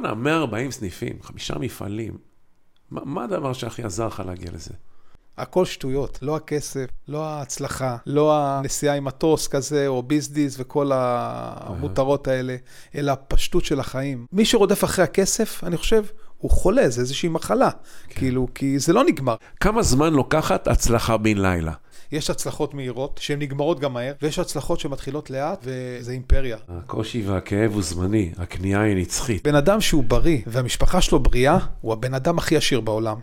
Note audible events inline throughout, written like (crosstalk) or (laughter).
בואנה, 140 סניפים, חמישה מפעלים. מה, מה הדבר שהכי עזר לך להגיע לזה? הכל שטויות, לא הכסף, לא ההצלחה, לא הנסיעה עם מטוס כזה, או ביזדיס וכל המותרות האלה, אלא הפשטות של החיים. מי שרודף אחרי הכסף, אני חושב, הוא חולה, זה איזושהי מחלה. כן. כאילו, כי זה לא נגמר. כמה זמן לוקחת הצלחה בן לילה? יש הצלחות מהירות, שהן נגמרות גם מהר, ויש הצלחות שמתחילות לאט, וזה אימפריה. הקושי והכאב הוא זמני, הקנייה היא נצחית. בן אדם שהוא בריא, והמשפחה שלו בריאה, הוא הבן אדם הכי עשיר בעולם.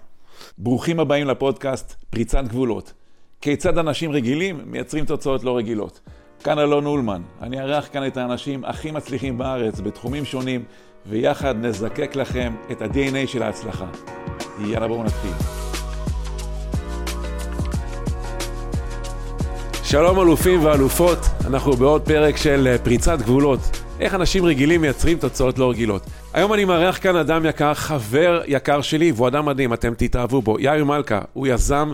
ברוכים הבאים לפודקאסט פריצת גבולות. כיצד אנשים רגילים מייצרים תוצאות לא רגילות. כאן אלון אולמן, אני אארח כאן את האנשים הכי מצליחים בארץ בתחומים שונים, ויחד נזקק לכם את ה-DNA של ההצלחה. יאללה בואו נתחיל. שלום אלופים ואלופות, אנחנו בעוד פרק של אה, פריצת גבולות. איך אנשים רגילים מייצרים תוצאות לא רגילות. היום אני מארח כאן אדם יקר, חבר יקר שלי, והוא אדם מדהים, אתם תתאהבו בו. יאיר מלכה, הוא יזם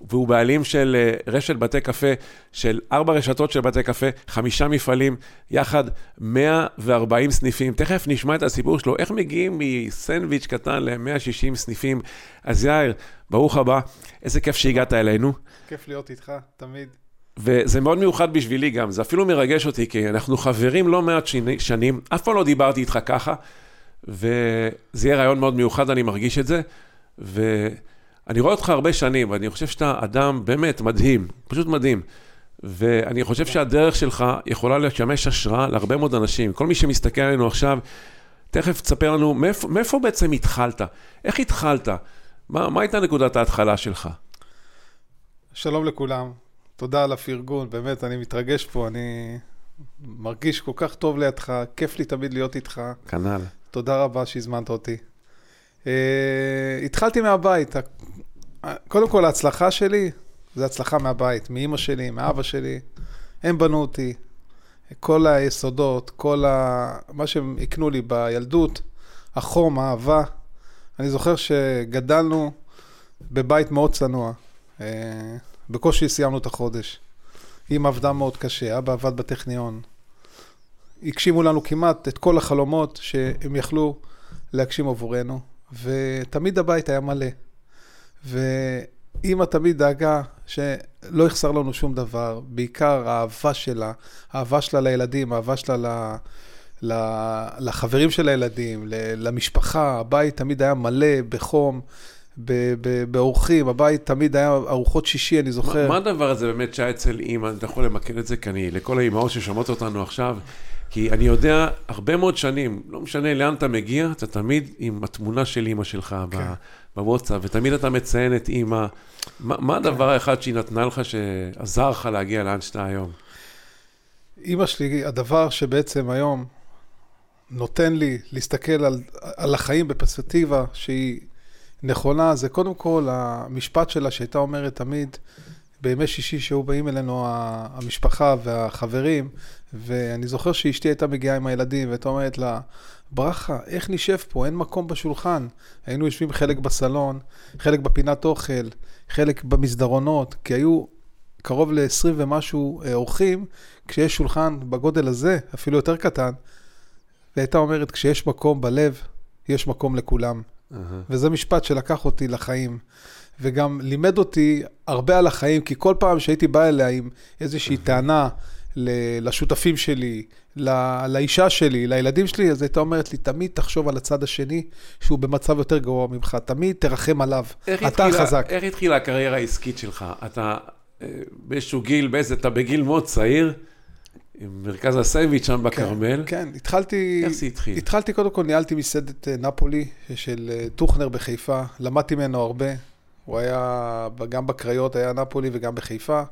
והוא בעלים של אה, רשת בתי קפה, של ארבע רשתות של בתי קפה, חמישה מפעלים, יחד 140 סניפים. תכף נשמע את הסיפור שלו, איך מגיעים מסנדוויץ' קטן ל-160 סניפים. אז יאיר, ברוך הבא, איזה כיף שהגעת אלינו. כיף להיות איתך, תמיד. וזה מאוד מיוחד בשבילי גם, זה אפילו מרגש אותי, כי אנחנו חברים לא מעט שנים, אף פעם לא דיברתי איתך ככה, וזה יהיה רעיון מאוד מיוחד, אני מרגיש את זה. ואני רואה אותך הרבה שנים, ואני חושב שאתה אדם באמת מדהים, פשוט מדהים. ואני חושב שהדרך שלך יכולה לשמש השראה להרבה מאוד אנשים. כל מי שמסתכל עלינו עכשיו, תכף תספר לנו מאיפה, מאיפה בעצם התחלת? איך התחלת? מה, מה הייתה נקודת ההתחלה שלך? שלום לכולם, תודה על הפרגון, באמת, אני מתרגש פה, אני מרגיש כל כך טוב לידך, כיף לי תמיד להיות איתך. כנ"ל. תודה רבה שהזמנת אותי. Uh, התחלתי מהבית. קודם כל, ההצלחה שלי זה הצלחה מהבית, מאימא שלי, מאבא שלי. הם בנו אותי. כל היסודות, כל ה... מה שהם הקנו לי בילדות, החום, האהבה. אני זוכר שגדלנו בבית מאוד צנוע. Uh, בקושי סיימנו את החודש. אמא עבדה מאוד קשה, אבא עבד בטכניון. הגשימו לנו כמעט את כל החלומות שהם יכלו להגשים עבורנו, ותמיד הבית היה מלא. ואימא תמיד דאגה שלא יחסר לנו שום דבר, בעיקר האהבה שלה, האהבה שלה לילדים, האהבה שלה ל... לחברים של הילדים, למשפחה, הבית תמיד היה מלא בחום, באורחים, הבית תמיד היה ארוחות שישי, אני זוכר. מה הדבר הזה באמת שהיה אצל אימא, אתה יכול למקד את זה, כי אני, לכל האימהות ששומעות אותנו עכשיו, כי אני יודע, הרבה מאוד שנים, לא משנה לאן אתה מגיע, אתה תמיד עם התמונה של אימא שלך כן. בוואטסאפ, ותמיד אתה מציין את אימא. מה, מה כן. הדבר האחד שהיא נתנה לך שעזר לך להגיע לאן שאתה היום? אימא שלי, הדבר שבעצם היום נותן לי להסתכל על, על החיים בפרספקטיבה שהיא נכונה, זה קודם כל המשפט שלה שהייתה אומרת תמיד, בימי שישי שהיו באים אלינו המשפחה והחברים, ואני זוכר שאשתי הייתה מגיעה עם הילדים, והייתה אומרת לה, ברכה, איך נשב פה? אין מקום בשולחן. היינו יושבים חלק בסלון, חלק בפינת אוכל, חלק במסדרונות, כי היו קרוב ל-20 ומשהו אה, אורחים, כשיש שולחן בגודל הזה, אפילו יותר קטן, והייתה אומרת, כשיש מקום בלב, יש מקום לכולם. Uh-huh. וזה משפט שלקח אותי לחיים. וגם לימד אותי הרבה על החיים, כי כל פעם שהייתי בא אליה עם איזושהי טענה לשותפים שלי, לאישה שלי, לילדים שלי, אז הייתה אומרת לי, תמיד תחשוב על הצד השני, שהוא במצב יותר גרוע ממך, תמיד תרחם עליו, אתה התחילה, חזק. איך התחילה הקריירה העסקית שלך? אתה אה, באיזשהו גיל, באיזה, אתה בגיל מאוד צעיר, עם מרכז הסנדוויץ' שם בכרמל. כן, כן, התחלתי... איך זה התחיל? התחלתי, קודם כל ניהלתי מסעדת אה, נפולי של אה, טוכנר בחיפה, למדתי ממנו הרבה. הוא היה, גם בקריות היה נפולי וגם בחיפה.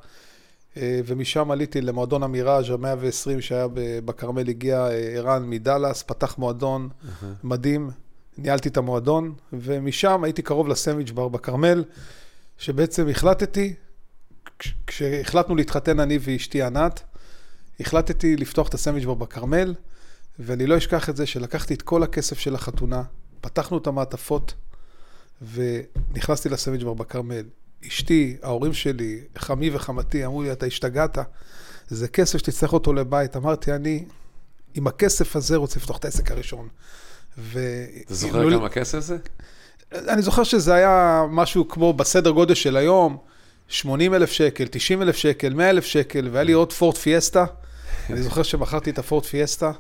אה, ומשם עליתי למועדון המיראז' ה-120 שהיה בכרמל, הגיע ערן מדאלאס, פתח מועדון uh-huh. מדהים, ניהלתי את המועדון, ומשם הייתי קרוב לסנדוויץ' בר בכרמל, שבעצם החלטתי, כשהחלטנו להתחתן אני ואשתי ענת, החלטתי לפתוח את הסנדוויץ' בכרמל, ואני לא אשכח את זה שלקחתי את כל הכסף של החתונה, פתחנו את המעטפות, ונכנסתי לסנדוויץ' בכרמל. אשתי, ההורים שלי, חמי וחמתי, אמרו לי, אתה השתגעת, זה כסף שתצטרך אותו לבית. אמרתי, אני עם הכסף הזה רוצה לפתוח את העסק הראשון. ו... אתה זוכר כמה כסף זה? אני זוכר שזה היה משהו כמו בסדר גודל של היום, 80 אלף שקל, 90 אלף שקל, 100 אלף שקל, והיה לי עוד פורט פיאסטה. אני זוכר שמכרתי את הפורט פיאסטה,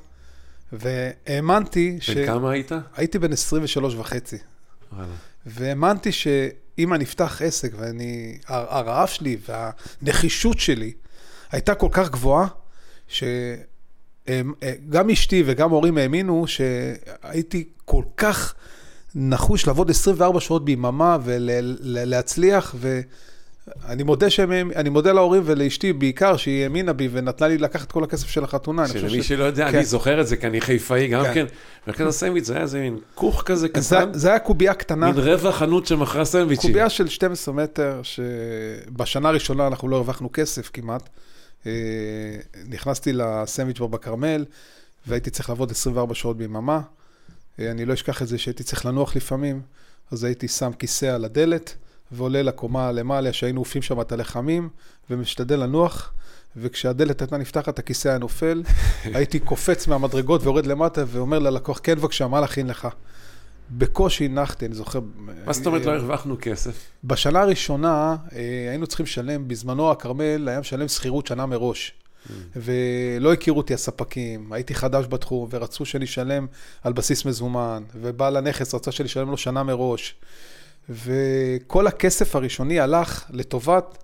והאמנתי ש... בן כמה היית? הייתי בן 23 וחצי. וואלה. והאמנתי שאם אני אפתח עסק, ואני... הרעב שלי והנחישות שלי הייתה כל כך גבוהה, שגם אשתי וגם הורים האמינו שהייתי כל כך נחוש לעבוד 24 שעות ביממה ולהצליח, ול, ואני מודה, שהם, אני מודה להורים ולאשתי בעיקר, שהיא האמינה בי ונתנה לי לקחת כל הכסף של החתונה. שלמי ש... שלא יודע, כן. אני זוכר את זה, כי אני חיפאי גם כן. כן. מרכז הסנדוויץ' זה היה איזה מין כוך כזה קטן. זה, זה היה קובייה קטנה. מין רבע חנות שמכרה סנדוויצ'ים. קובייה של 12 מטר, שבשנה הראשונה אנחנו לא הרווחנו כסף כמעט. אה, נכנסתי לסנדוויץ' בר בכרמל, והייתי צריך לעבוד 24 שעות ביממה. אה, אני לא אשכח את זה שהייתי צריך לנוח לפעמים, אז הייתי שם כיסא על הדלת ועולה לקומה למעלה, שהיינו עופים שם את הלחמים, ומשתדל לנוח, וכשהדלת הייתה נפתחת, הכיסא היה נופל, (laughs) הייתי קופץ מהמדרגות ויורד למטה ואומר ללקוח, כן בבקשה, מה להכין לך? בקושי הנחתי, אני זוכר... מה זאת אומרת לא הרווחנו כסף? בשנה הראשונה אה, היינו צריכים לשלם, בזמנו הכרמל היה משלם שכירות שנה מראש. ולא הכירו אותי הספקים, הייתי חדש בתחום, ורצו שאני אשלם על בסיס מזומן, ובעל הנכס רצה שאני אשלם לו שנה מראש. וכל הכסף הראשוני הלך לטובת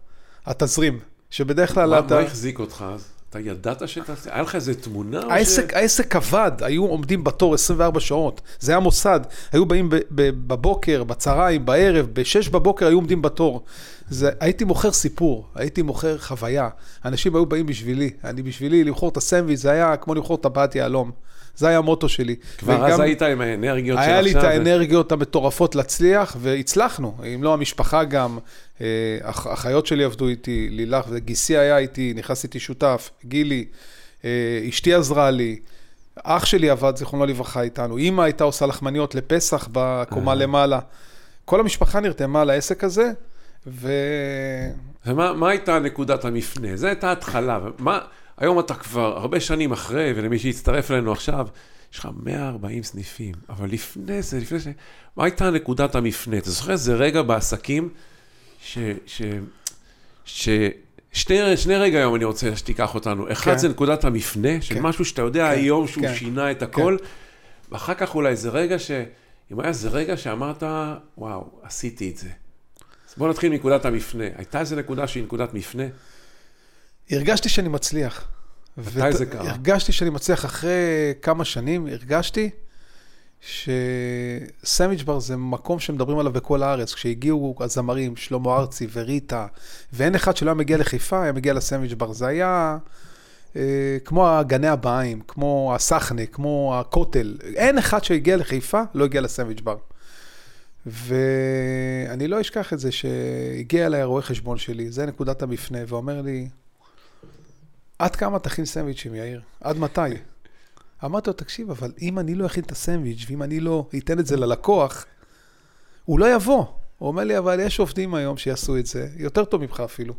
התזרים, שבדרך כלל מה, אתה... מה החזיק אותך אז? אתה ידעת שאתה... היה לך איזה תמונה? העסק, ש... העסק עבד, היו עומדים בתור 24 שעות. זה היה מוסד. היו באים בבוקר, בצהריים, בערב, ב-6 בבוקר היו עומדים בתור. זה, הייתי מוכר סיפור, הייתי מוכר חוויה. אנשים היו באים בשבילי. אני בשבילי, למכור את הסנדוויץ', זה היה כמו למכור טבעת יהלום. זה היה המוטו שלי. כבר אז היית עם האנרגיות של עכשיו. היה לי את האנרגיות המטורפות להצליח, והצלחנו. אם לא המשפחה גם, אה, אחיות שלי עבדו איתי, לילך וגיסי היה איתי, נכנס איתי שותף, גילי, אה, אשתי עזרה לי. אח שלי עבד, זיכרונו לברכה, איתנו. אימא הייתה עושה לחמניות לפסח בקומה למעלה. כל המשפחה נרתמה לעסק הזה, ו... ומה הייתה נקודת המפנה? זו הייתה התחלה. מה, היום אתה כבר הרבה שנים אחרי, ולמי שהצטרף אלינו עכשיו, יש לך 140 סניפים, אבל לפני זה, לפני זה, מה הייתה נקודת המפנה? אתה זוכר איזה רגע בעסקים, ש... ש, ש שני, שני רגע היום אני רוצה שתיקח אותנו. אחד כן. זה נקודת המפנה, של כן. משהו שאתה יודע כן. היום שהוא כן. שינה את הכל, כן. ואחר כך אולי זה רגע ש... אם היה איזה רגע שאמרת, וואו, עשיתי את זה. אז בוא נתחיל מנקודת המפנה. הייתה איזה נקודה שהיא נקודת מפנה? הרגשתי שאני מצליח. מתי זה קרה? הרגשתי שאני מצליח אחרי כמה שנים, הרגשתי שסמיג' בר זה מקום שמדברים עליו בכל הארץ. כשהגיעו הזמרים, שלמה ארצי וריטה, ואין אחד שלא היה מגיע לחיפה, היה מגיע לסמיג' בר. זה היה אה, כמו הגני הבאים, כמו הסחנה, כמו הכותל. אין אחד שהגיע לחיפה, לא הגיע לסמיג' בר. ואני לא אשכח את זה שהגיע אליי הרואה חשבון שלי, זה נקודת המפנה, ואומר לי, עד כמה תכין סנדוויצ'ים, יאיר? עד מתי? אמרתי לו, תקשיב, אבל אם אני לא אכין את הסנדוויץ', ואם אני לא אתן את זה ללקוח, הוא לא יבוא. הוא אומר לי, אבל יש עובדים היום שיעשו את זה, יותר טוב ממך אפילו.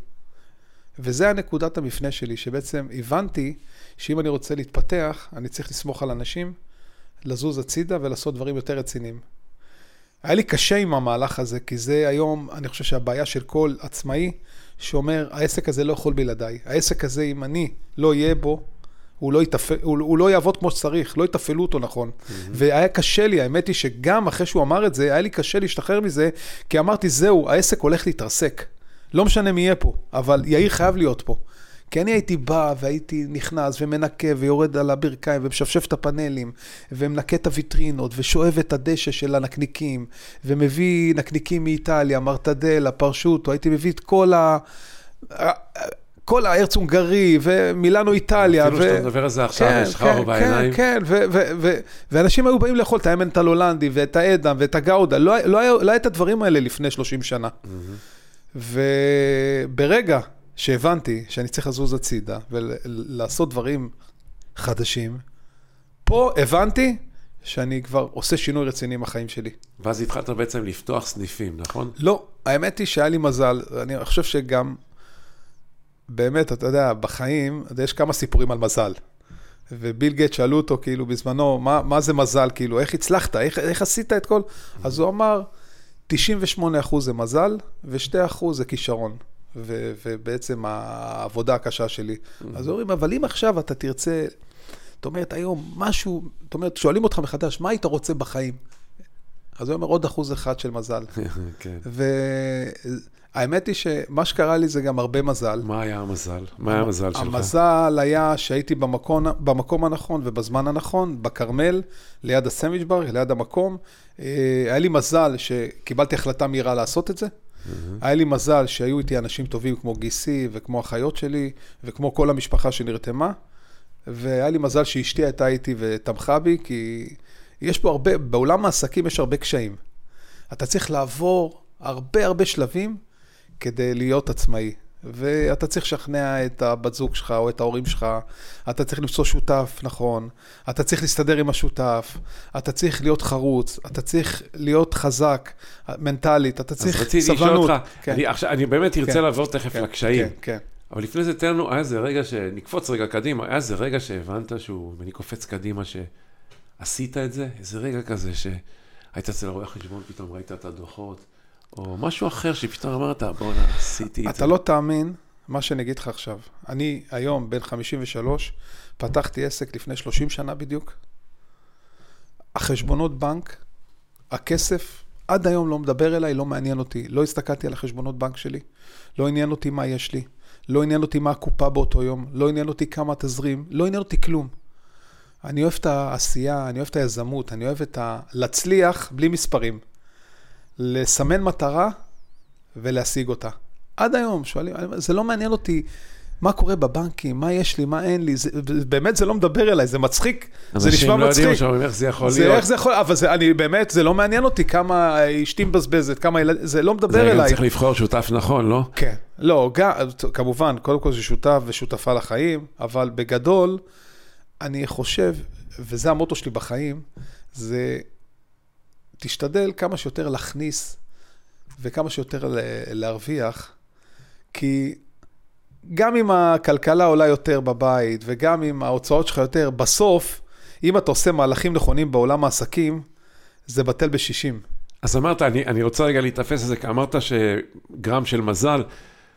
וזה הנקודת המפנה שלי, שבעצם הבנתי שאם אני רוצה להתפתח, אני צריך לסמוך על אנשים, לזוז הצידה ולעשות דברים יותר רציניים. היה לי קשה עם המהלך הזה, כי זה היום, אני חושב שהבעיה של כל עצמאי, שאומר, העסק הזה לא יכול בלעדיי. העסק הזה, אם אני לא אהיה בו, הוא לא, יתפ... הוא, הוא לא יעבוד כמו שצריך, לא יתפעלו אותו נכון. Mm-hmm. והיה קשה לי, האמת היא שגם אחרי שהוא אמר את זה, היה לי קשה להשתחרר מזה, כי אמרתי, זהו, העסק הולך להתרסק. לא משנה מי יהיה פה, אבל יאיר חייב להיות פה. כי אני הייתי בא והייתי נכנס ומנקה ויורד על הברכיים ומשפשף את הפאנלים ומנקה את הוויטרינות ושואב את הדשא של הנקניקים ומביא נקניקים מאיטליה, מרטדלה, פרשוטו, הייתי מביא את כל ה... כל הארץ הונגרי ומילאנו איטליה. אפילו שאתה מדבר על זה עכשיו, כן, יש לך אור בעיניים. כן, כן, ואנשים היו באים לאכול את האמנט הלולנדי ואת האדם ואת הגאודה, לא, לא, היה, לא היה את הדברים האלה לפני 30 שנה. וברגע שהבנתי שאני צריך לזוז הצידה ולעשות דברים חדשים, פה הבנתי שאני כבר עושה שינוי רציני עם החיים שלי. ואז התחלת בעצם לפתוח סניפים, נכון? לא, האמת היא שהיה לי מזל, אני חושב שגם, באמת, אתה יודע, בחיים, יש כמה סיפורים על מזל. וביל גט שאלו אותו, כאילו, בזמנו, מה, מה זה מזל, כאילו, איך הצלחת, איך, איך עשית את כל... אז הוא אמר, 98% זה מזל, ו-2% זה כישרון. ו- ובעצם העבודה הקשה שלי. אז אומרים, אבל אם עכשיו אתה תרצה, זאת אומרת, היום משהו, זאת אומרת, שואלים אותך מחדש, מה היית רוצה בחיים? אז הוא אומר, עוד אחוז אחד של מזל. (laughs) כן. והאמת היא שמה שקרה לי זה גם הרבה מזל. מה היה המזל? מה היה המזל שלך? המזל היה שהייתי במקום, במקום הנכון ובזמן הנכון, בכרמל, ליד הסנדוויץ' בר, ליד המקום. אה, היה לי מזל שקיבלתי החלטה מהירה לעשות את זה. היה לי מזל שהיו איתי אנשים טובים כמו גיסי וכמו אחיות שלי וכמו כל המשפחה שנרתמה. והיה לי מזל שאשתי הייתה איתי ותמכה בי, כי יש פה הרבה, בעולם העסקים יש הרבה קשיים. אתה צריך לעבור הרבה הרבה שלבים כדי להיות עצמאי. ואתה צריך לשכנע את הבת זוג שלך או את ההורים שלך, אתה צריך למצוא שותף נכון, אתה צריך להסתדר עם השותף, אתה צריך להיות חרוץ, אתה צריך להיות חזק מנטלית, אתה צריך אז רציתי סבלנות. לשאול אותך, כן. אני, עכשיו, אני באמת ארצה כן. לעבור תכף כן, לקשיים. כן, כן. אבל לפני זה תן לנו, היה איזה רגע ש... נקפוץ רגע קדימה, היה איזה רגע שהבנת שהוא, ואני קופץ קדימה, שעשית את זה? איזה רגע כזה שהיית אצל רואה חשבון, פתאום ראית את הדוחות, או משהו אחר שפתאום אמרת, בואנה, עשיתי את זה. אתה לא תאמין מה שאני אגיד לך עכשיו. אני היום בן 53, פתחתי עסק לפני 30 שנה בדיוק. החשבונות בנק, הכסף, עד היום לא מדבר אליי, לא מעניין אותי. לא הסתכלתי על החשבונות בנק שלי, לא עניין אותי מה יש לי, לא עניין אותי מה הקופה באותו יום, לא עניין אותי כמה תזרים, לא עניין אותי כלום. אני אוהב את העשייה, אני אוהב את היזמות, אני אוהב את ה... להצליח בלי מספרים. לסמן מטרה ולהשיג אותה. עד היום שואלים, זה לא מעניין אותי מה קורה בבנקים, מה יש לי, מה אין לי, זה, באמת זה לא מדבר אליי, זה מצחיק, זה נשמע אנשים לא מצחיק. יודעים עכשיו איך זה יכול זה, להיות. איך זה יכול, אבל זה, אני באמת, זה לא מעניין אותי כמה אשתי מבזבזת, כמה ילדים, זה לא מדבר זה גם אליי. צריך לבחור שותף נכון, לא? כן, לא, גם, כמובן, קודם כל זה שותף ושותפה לחיים, אבל בגדול, אני חושב, וזה המוטו שלי בחיים, זה תשתדל כמה שיותר להכניס וכמה שיותר להרוויח, כי גם אם הכלכלה עולה יותר בבית וגם אם ההוצאות שלך יותר, בסוף, אם אתה עושה מהלכים נכונים בעולם העסקים, זה בטל בשישים. אז אמרת, אני, אני רוצה רגע להתאפס על זה, כי אמרת שגרם של מזל,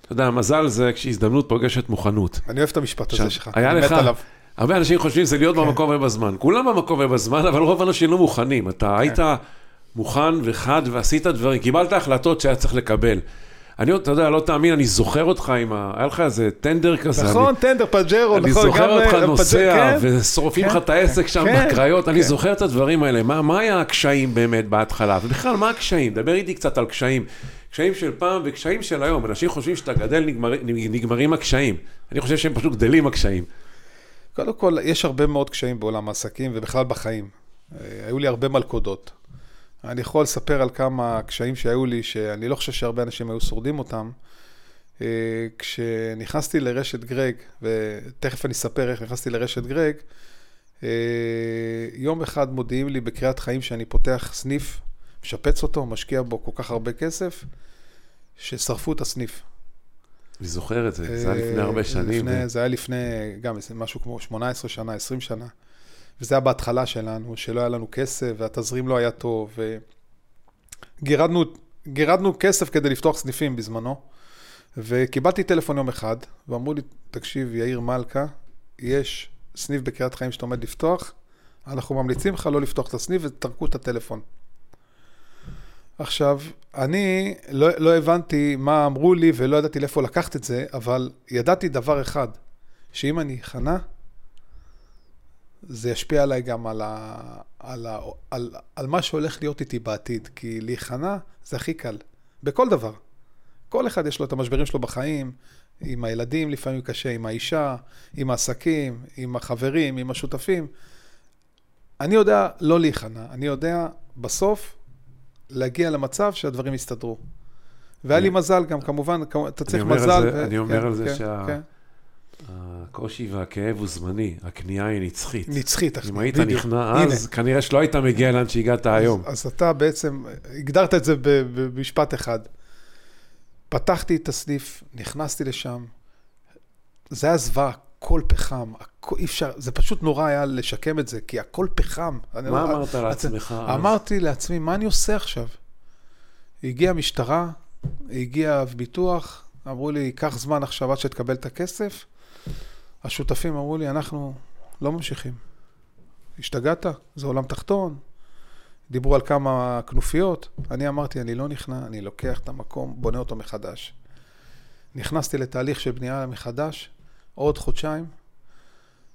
אתה יודע, מזל זה כשהזדמנות פוגשת מוכנות. אני אוהב את המשפט הזה שלך, אני לך, מת עליו. הרבה אנשים חושבים שזה להיות כן. במקום ובזמן. כולם במקום ובזמן, אבל רוב האנשים לא מוכנים. אתה היית מוכן וחד ועשית דברים, קיבלת החלטות שהיה צריך לקבל. אני, אתה יודע, לא תאמין, אני זוכר אותך עם ה... היה לך איזה טנדר כזה. נכון, אני, טנדר, פג'רו, אני נכון, זוכר גם, אותך אה, נוסע, פג'- כן, ושורפים לך כן, את העסק שם כן, בקריות, אני כן. זוכר את הדברים האלה. מה, מה היה הקשיים באמת בהתחלה? ובכלל, מה הקשיים? דבר איתי קצת על קשיים. קשיים של פעם וקשיים של היום. אנשים חושבים שאתה גדל, נגמר, נגמרים הקשיים. אני חושב שהם פשוט גדלים הקשיים. קודם כל, יש הרבה מאוד קשיים בעולם העסקים ובכלל בחיים. אה, היו לי הרבה מלכודות. אני יכול לספר על כמה קשיים שהיו לי, שאני לא חושב שהרבה אנשים היו שורדים אותם. אה, כשנכנסתי לרשת גרג, ותכף אני אספר איך נכנסתי לרשת גרג, אה, יום אחד מודיעים לי בקריאת חיים שאני פותח סניף, משפץ אותו, משקיע בו כל כך הרבה כסף, ששרפו את הסניף. אני זוכר את זה, זה היה לפני אה, הרבה שנים. לפני, זה היה לפני גם משהו כמו 18 שנה, 20 שנה. וזה היה בהתחלה שלנו, שלא היה לנו כסף והתזרים לא היה טוב. וגירדנו גירדנו כסף כדי לפתוח סניפים בזמנו. וקיבלתי טלפון יום אחד, ואמרו לי, תקשיב, יאיר מלכה, יש סניף בקריית חיים שאתה עומד לפתוח, אנחנו ממליצים לך לא לפתוח את הסניף ותטרקו את הטלפון. עכשיו, אני לא, לא הבנתי מה אמרו לי ולא ידעתי לאיפה לקחת את זה, אבל ידעתי דבר אחד, שאם אני אכנע, זה ישפיע עליי גם על, ה, על, ה, על, על מה שהולך להיות איתי בעתיד, כי להיכנע זה הכי קל, בכל דבר. כל אחד יש לו את המשברים שלו בחיים, עם הילדים לפעמים קשה, עם האישה, עם העסקים, עם החברים, עם השותפים. אני יודע לא להיכנע, אני יודע בסוף להגיע למצב שהדברים יסתדרו. והיה לי מזל גם, כמובן, אתה צריך מזל. זה- אני אומר על זה כן, שה- כן. הקושי והכאב הוא זמני, הכניעה היא נצחית. נצחית, אם היית בדיוק. נכנע הנה. אז, כנראה שלא היית מגיע לאן שהגעת היום. אז, אז אתה בעצם, הגדרת את זה במשפט אחד. פתחתי את הסניף, נכנסתי לשם, זה היה זוועה, הכל פחם, אי אפשר, זה פשוט נורא היה לשקם את זה, כי הכל פחם. מה אמרת לעצמך? אמרתי לעצמי, מה אני עושה עכשיו? הגיעה משטרה, הגיע ביטוח, אמרו לי, קח זמן עכשיו עד שתקבל את הכסף. השותפים אמרו לי, אנחנו לא ממשיכים. השתגעת? זה עולם תחתון. דיברו על כמה כנופיות. אני אמרתי, אני לא נכנע, אני לוקח את המקום, בונה אותו מחדש. נכנסתי לתהליך של בנייה מחדש, עוד חודשיים,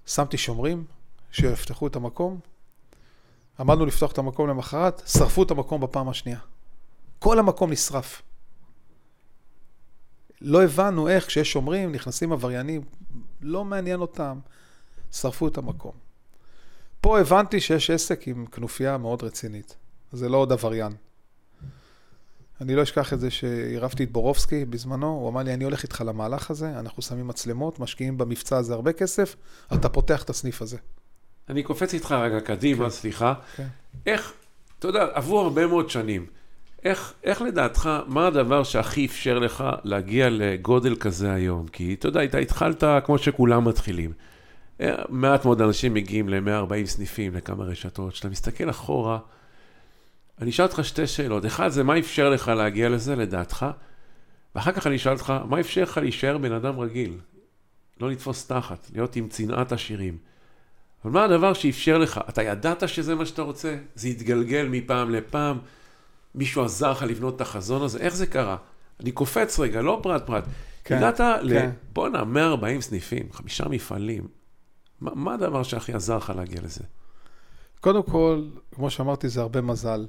שמתי שומרים שיפתחו את המקום. עמדנו לפתוח את המקום למחרת, שרפו את המקום בפעם השנייה. כל המקום נשרף. לא הבנו איך כשיש שומרים, נכנסים עבריינים, לא מעניין אותם, שרפו את המקום. פה הבנתי שיש עסק עם כנופיה מאוד רצינית. זה לא עוד עבריין. אני לא אשכח את זה שעירבתי את בורובסקי בזמנו, הוא אמר לי, אני הולך איתך למהלך הזה, אנחנו שמים מצלמות, משקיעים במבצע הזה הרבה כסף, אתה פותח את הסניף הזה. אני קופץ איתך רגע קדימה, כן. סליחה. כן. איך, אתה יודע, עברו הרבה מאוד שנים. איך, איך לדעתך, מה הדבר שהכי אפשר לך להגיע לגודל כזה היום? כי אתה יודע, אתה התחלת כמו שכולם מתחילים. אה, מעט מאוד אנשים מגיעים ל-140 סניפים, לכמה רשתות. כשאתה מסתכל אחורה, אני אשאל אותך שתי שאלות. אחד זה מה אפשר לך להגיע לזה, לדעתך? ואחר כך אני אשאל אותך, מה אפשר לך להישאר בן אדם רגיל? לא לתפוס תחת, להיות עם צנעת עשירים. אבל מה הדבר שאפשר לך? אתה ידעת שזה מה שאתה רוצה? זה התגלגל מפעם לפעם? מישהו עזר לך לבנות את החזון הזה? איך זה קרה? אני קופץ רגע, לא פרט פרט. כן, ידעת כן. ל... בואנה, 140 סניפים, חמישה מפעלים. מה, מה הדבר שהכי עזר לך להגיע לזה? קודם כל, כמו שאמרתי, זה הרבה מזל.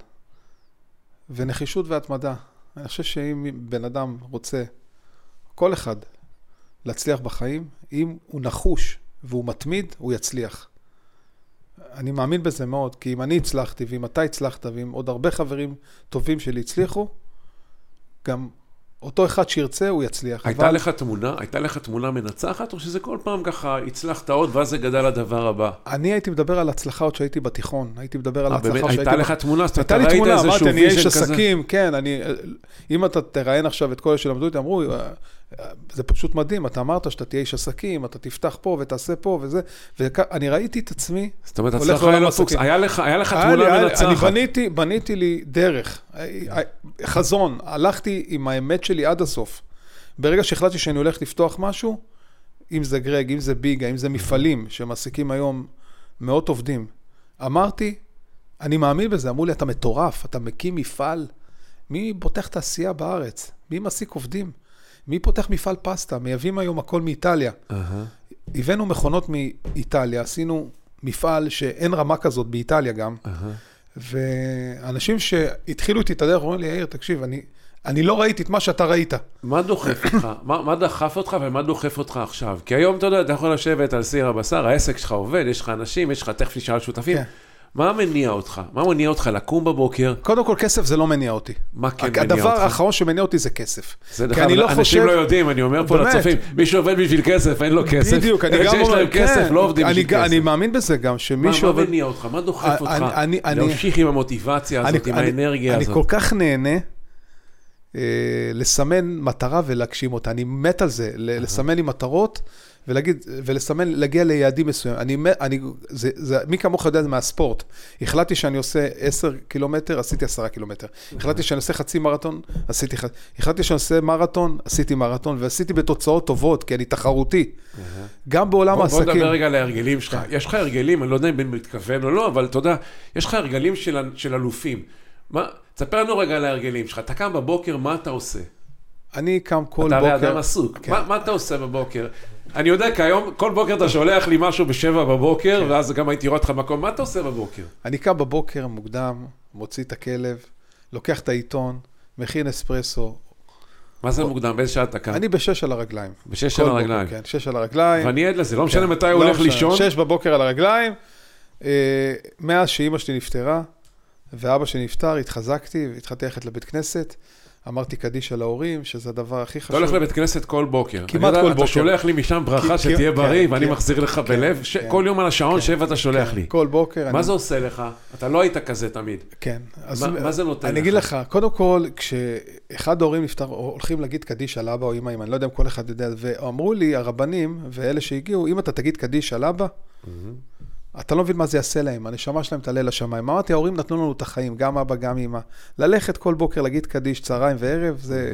ונחישות והתמדה. אני חושב שאם בן אדם רוצה, כל אחד, להצליח בחיים, אם הוא נחוש והוא מתמיד, הוא יצליח. אני מאמין בזה מאוד, כי אם אני הצלחתי, ואם אתה הצלחת, ואם עוד הרבה חברים טובים שלי הצליחו, גם אותו אחד שירצה, הוא יצליח. הייתה אבל... לך תמונה, הייתה לך תמונה מנצחת, או שזה כל פעם ככה הצלחת עוד, ואז זה גדל לדבר הבא? אני הייתי מדבר על הצלחה עוד שהייתי בתיכון. הייתי מדבר על אה, הצלחה שהייתי... הייתה לך תמונה, זאת אומרת, אתה ראית איזשהו ויז'ן כזה? הייתה לי תמונה, אמרתי, אני איש עסקים, כן, אני... אם אתה תראיין עכשיו את כל אלה שלמדו אותי, אמרו, זה פשוט מדהים, אתה אמרת שאתה תהיה איש עסקים, אתה תפתח פה ותעשה פה וזה, ואני ראיתי את עצמי, זאת אומרת, הצלחה היה פוקס, היה לך, היה לך תמונה מנצחת. אני בניתי, בניתי לי דרך, חזון, הלכתי עם האמת שלי עד הסוף. ברגע שהחלטתי שאני הולך לפתוח משהו, אם זה גרג, אם זה ביגה, אם זה מפעלים שמעסיקים היום מאות עובדים, אמרתי, אני מאמין בזה, אמרו לי, אתה מטורף, אתה מקים מפעל, מי פותח תעשייה בארץ? מי מעסיק עובדים? מי פותח מפעל פסטה? מייבאים היום הכל מאיטליה. הבאנו מכונות מאיטליה, עשינו מפעל שאין רמה כזאת באיטליה גם. ואנשים שהתחילו איתי את הדרך אומרים לי, יאיר, תקשיב, אני, אני לא ראיתי את מה שאתה ראית. מה דוחף אותך? מה, מה דחף אותך ומה דוחף אותך עכשיו? כי היום, אתה יודע, אתה יכול לשבת על סיר הבשר, העסק שלך עובד, יש לך אנשים, יש לך, תכף נשאל שותפים. כן. מה מניע אותך? מה מניע אותך לקום בבוקר? קודם כל, כסף זה לא מניע אותי. מה כן מניע אותך? הדבר האחרון שמניע אותי זה כסף. זה דרך אגב, לא אנשים חושב... לא יודעים, אני אומר פה לצופים, מי שעובד בשביל כסף, אין לו כסף. בדיוק, אני גם אומר, כן, כסף, לא עובדים בשביל כסף. אני מאמין בזה גם, שמי שעובד... מה מניע אותך? מה דוחף אותך? להמשיך עם המוטיבציה הזאת, עם האנרגיה הזאת? אני כל כך נהנה. אה, לסמן מטרה ולהגשים אותה. אני מת על זה, לסמן לי מטרות ולהגיד, ולסמן, להגיע ליעדים מסוימים. אני, אני, זה, זה, מי כמוך יודע זה מהספורט. החלטתי שאני עושה 10 קילומטר, עשיתי 10 קילומטר. החלטתי שאני עושה חצי מרתון, עשיתי חצי. החלטתי שאני עושה מרתון, עשיתי מרתון, ועשיתי בתוצאות טובות, כי אני תחרותי. גם בעולם העסקים. בוא נדבר רגע על ההרגלים שלך. יש לך הרגלים, אני לא יודע אם אני מתכוון או לא, אבל אתה יודע, יש לך הרגלים של, של אלופים. מה, תספר לנו רגע על ההרגלים שלך. אתה קם בבוקר, מה אתה עושה? אני קם כל אתה בוקר... אתה הרי אדם עסוק. כן. מה, מה אתה עושה בבוקר? אני יודע כי היום, כל בוקר אתה שולח לי משהו בשבע בבוקר, כן. ואז גם הייתי רואה אותך במקום, מה אתה עושה בבוקר? אני קם בבוקר מוקדם, מוציא את הכלב, לוקח את העיתון, מכין אספרסו. מה זה מוקדם? באיזה שעה אתה קם? אני בשש על הרגליים. בשש על הרגליים? כן, שש על הרגליים. ואני עד לזה, לא משנה כן. מתי הוא לא הולך לישון? שש בבוקר על הרגליים. אה, מאז שאימא שלי נפטרה, ואבא שלי נפטר, התחזקתי והתחלתי ללכת לבית כנסת. אמרתי קדיש על ההורים, שזה הדבר הכי חשוב. אתה הולך לבית כנסת כל בוקר. כמעט אני יודע, כל בוקר. אתה שולח לי משם ברכה כי- שתהיה כן, בריא, ואני כן, מחזיר לך כן, בלב. ש- כן. כל יום על השעון, כן, שב אתה שולח כן, לי. כל בוקר. מה אני- זה עושה לך? אתה לא היית כזה תמיד. כן. אז מה- מה זה נותן אני לך? אגיד לך, קודם כל, כשאחד ההורים נפטר, הולכים להגיד קדיש על אבא או אמא, אני לא יודע אם כל אחד יודע, ואמרו לי, הרבנים ואלה שהגיעו, אם אתה תגיד קדיש על אבא, אתה לא מבין מה זה יעשה להם, הנשמה שלהם תעלה לשמיים. אמרתי, ההורים נתנו לנו את החיים, גם אבא, גם אמא. ללכת כל בוקר להגיד קדיש, צהריים וערב, זה...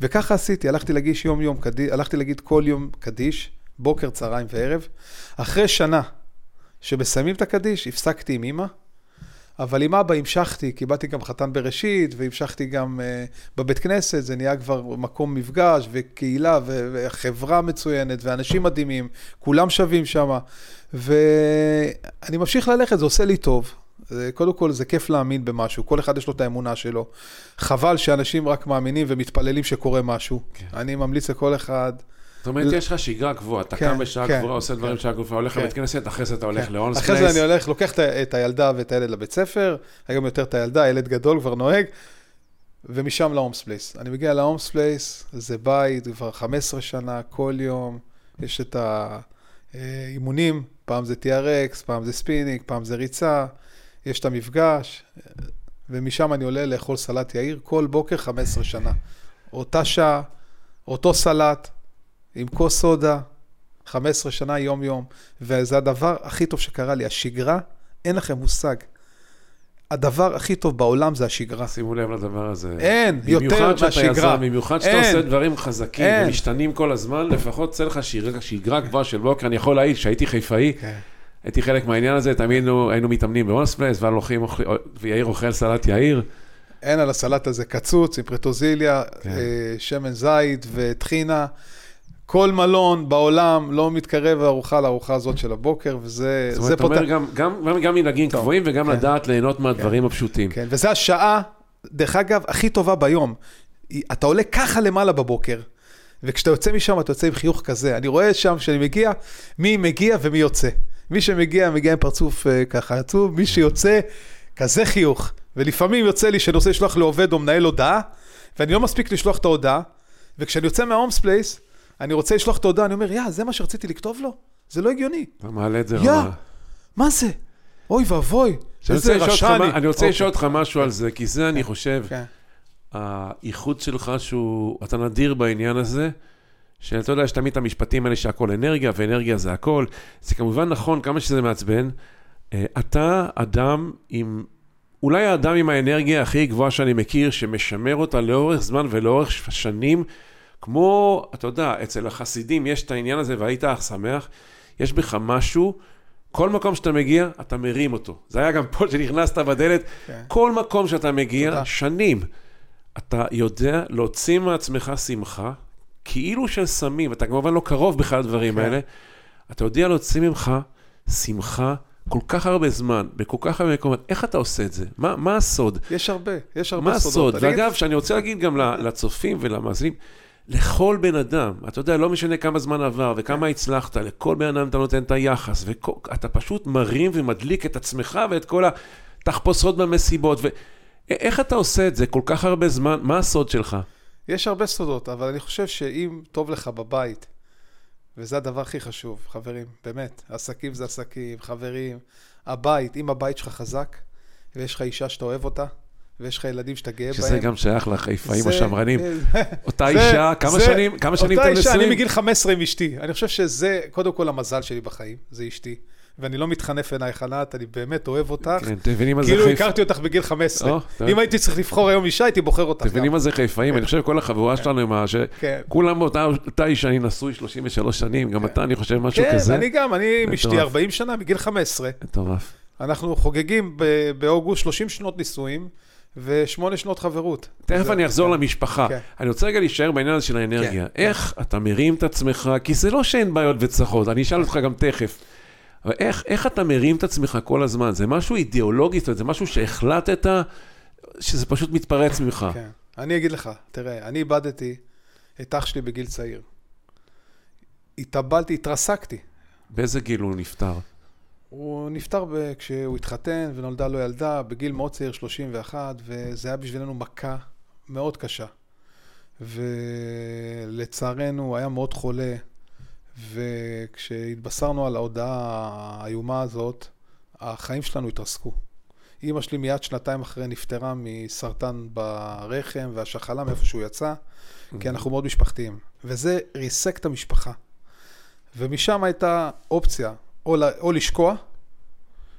וככה עשיתי, הלכתי להגיש יום-יום קדיש, הלכתי להגיד כל יום קדיש, בוקר, צהריים וערב. אחרי שנה שמסיימים את הקדיש, הפסקתי עם אמא, אבל עם אבא המשכתי, קיבלתי גם חתן בראשית, והמשכתי גם אה, בבית כנסת, זה נהיה כבר מקום מפגש, וקהילה, וחברה מצוינת, ואנשים מדהימים, כולם שווים שם, ואני ממשיך ללכת, זה עושה לי טוב. זה- קודם כל, זה כיף להאמין במשהו, כל אחד יש לו את האמונה שלו. חבל שאנשים רק מאמינים ומתפללים שקורה משהו. כן. אני ממליץ לכל אחד, זאת אומרת, יש לך שגרה קבועה, אתה כן, קם בשעה כן, קבועה, עושה דברים כן. בשעה קבועה, הולך כן. לבית כנסת, אחרי זה אתה הולך כן. לאונס אחרי זה Place. אני הולך, לוקח את הילדה ואת הילד לבית ספר, היום יותר את הילדה, ילד גדול כבר נוהג, ומשם ל Holmes Place. אני מגיע ל Holmes Place, זה בית, כבר 15 שנה, כל יום, יש את האימונים, פעם זה TRX, פעם זה ספינינג, פעם זה ריצה, יש את המפגש, ומשם אני עולה לאכול סלט יאיר כל בוקר 15 שנה. אותה שעה, אותו סלט, עם כוס סודה, 15 שנה יום-יום, וזה הדבר הכי טוב שקרה לי. השגרה, אין לכם מושג. הדבר הכי טוב בעולם זה השגרה. שימו לב לדבר הזה. אין, יותר מהשגרה. יזם, במיוחד שאתה אין. עושה דברים חזקים אין. ומשתנים כל הזמן, לפחות צא לך שגרה- שגרה גבוהה של בוקר. אני יכול להעיד שהייתי חיפאי, כן. הייתי חלק מהעניין הזה, תמיד היינו- היינו מתאמנים באונס פלייס, ויאיר אוכל סלט יאיר. אין על הסלט הזה קצוץ עם פטרוזיליה, כן. אה, שמן זית וטחינה. כל מלון בעולם לא מתקרב הארוחה לארוחה הזאת של הבוקר, וזה זאת זה אומרת, אתה אומר. גם- גם- גם מנהגים קבועים וגם כן. לדעת ליהנות מהדברים הפשוטים. כן, וזו השעה, דרך אגב, הכי טובה ביום. אתה עולה ככה למעלה בבוקר, וכשאתה יוצא משם, אתה יוצא עם חיוך כזה. אני רואה שם, כשאני מגיע, מי מגיע ומי יוצא. מי שמגיע, מגיע עם פרצוף אה, ככה עצוב, מי שיוצא, כזה חיוך. ולפעמים יוצא לי שאני רוצה לשלוח לעובד או מנהל הודעה, ואני לא מספיק לשלוח את ההודעה, וכשאני יוצא מה Holmes Place, אני רוצה לשלוח את ההודעה, אני אומר, יא, זה מה שרציתי לכתוב לו? זה לא הגיוני. אתה מעלה את זה יא, רמה. מה זה? אוי ואבוי, איזה רשע אני. אני רוצה אוקיי. לשאול אותך משהו על זה, כי זה, אני חושב, כן. האיכות שלך שהוא, אתה נדיר בעניין הזה, שאתה יודע, יש תמיד את המשפטים האלה שהכל אנרגיה, ואנרגיה זה הכל. זה כמובן נכון, כמה שזה מעצבן. אה, אתה אדם עם, אולי האדם עם האנרגיה הכי גבוהה שאני מכיר, שמשמר אותה לאורך זמן ולאורך שנים, כמו, אתה יודע, אצל החסידים יש את העניין הזה, והיית אך שמח, יש בך משהו, כל מקום שאתה מגיע, אתה מרים אותו. זה היה גם פה שנכנסת בדלת, כן. כל מקום שאתה מגיע, תודה. שנים, אתה יודע להוציא מעצמך שמחה, כאילו של סמים, אתה כמובן לא קרוב בכלל לדברים כן. האלה, אתה יודע להוציא ממך שמחה כל כך הרבה זמן, בכל כך הרבה מקומות, איך אתה עושה את זה? מה, מה הסוד? יש הרבה, יש הרבה מה סודות. הסוד? אני אגיד- ואגב, שאני רוצה להגיד גם לצופים ולמאזינים, לכל בן אדם, אתה יודע, לא משנה כמה זמן עבר וכמה הצלחת, לכל בן אדם אתה נותן את היחס, ואתה פשוט מרים ומדליק את עצמך ואת כל התחפושות במסיבות. ו... איך אתה עושה את זה כל כך הרבה זמן? מה הסוד שלך? יש הרבה סודות, אבל אני חושב שאם טוב לך בבית, וזה הדבר הכי חשוב, חברים, באמת, עסקים זה עסקים, חברים, הבית, אם הבית שלך חזק, ויש לך אישה שאתה אוהב אותה, ויש לך ילדים שאתה גאה בהם. שזה גם שייך לחיפאים השמרנים. אותה זה- אישה, כמה שנים, כמה שנים אותה אתם אישה, אני נשואים? מגיל 15 עם אשתי. אני חושב שזה קודם כל המזל שלי בחיים, זה אשתי. ואני לא מתחנף עינייך ענת, אני באמת אוהב אותך. כן, אתם מבינים מה זה כאילו חיפ... הכרתי אותך בגיל 15. או, טוב. אם הייתי צריך לבחור היום אישה, הייתי בוחר אותך אתם מבינים. מה זה חיפאים? אני חושב כל החבורה שלנו, עם ה- כן. באותה אותה אישה, אני נשוי 33 שנים, גם אתה, אני חושב, משהו כן, כזה. אני גם, אני עם אשתי מטורף. 40 שנה, מגיל 15. מטורף. אנחנו חוגגים באוגוסט 30 שנות נישואים ושמונה שנות חברות. תכף אני אחזור כן. למשפחה. כן. אני רוצה רגע להישאר בעניין הזה של האנרגיה. כן. איך אתה מרים את עצמך, כי זה לא שאין בעיות וצרות, אני אשאל אותך גם תכף. אבל איך, איך אתה מרים את עצמך כל הזמן? זה משהו אידיאולוגי, זאת אומרת, זה משהו שהחלטת שזה פשוט מתפרץ ממך. כן. אני אגיד לך, תראה, אני איבדתי את אח שלי בגיל צעיר. התאבלתי, התרסקתי. באיזה גיל הוא נפטר? הוא נפטר ב- כשהוא התחתן ונולדה לו ילדה בגיל מאוד צעיר, 31, וזה היה בשבילנו מכה מאוד קשה. ולצערנו הוא היה מאוד חולה, וכשהתבשרנו על ההודעה האיומה הזאת, החיים שלנו התרסקו. אימא שלי מיד שנתיים אחרי נפטרה מסרטן ברחם והשחלה מאיפה שהוא יצא, כי אנחנו מאוד משפחתיים. וזה ריסק את המשפחה. ומשם הייתה אופציה, או, או לשקוע,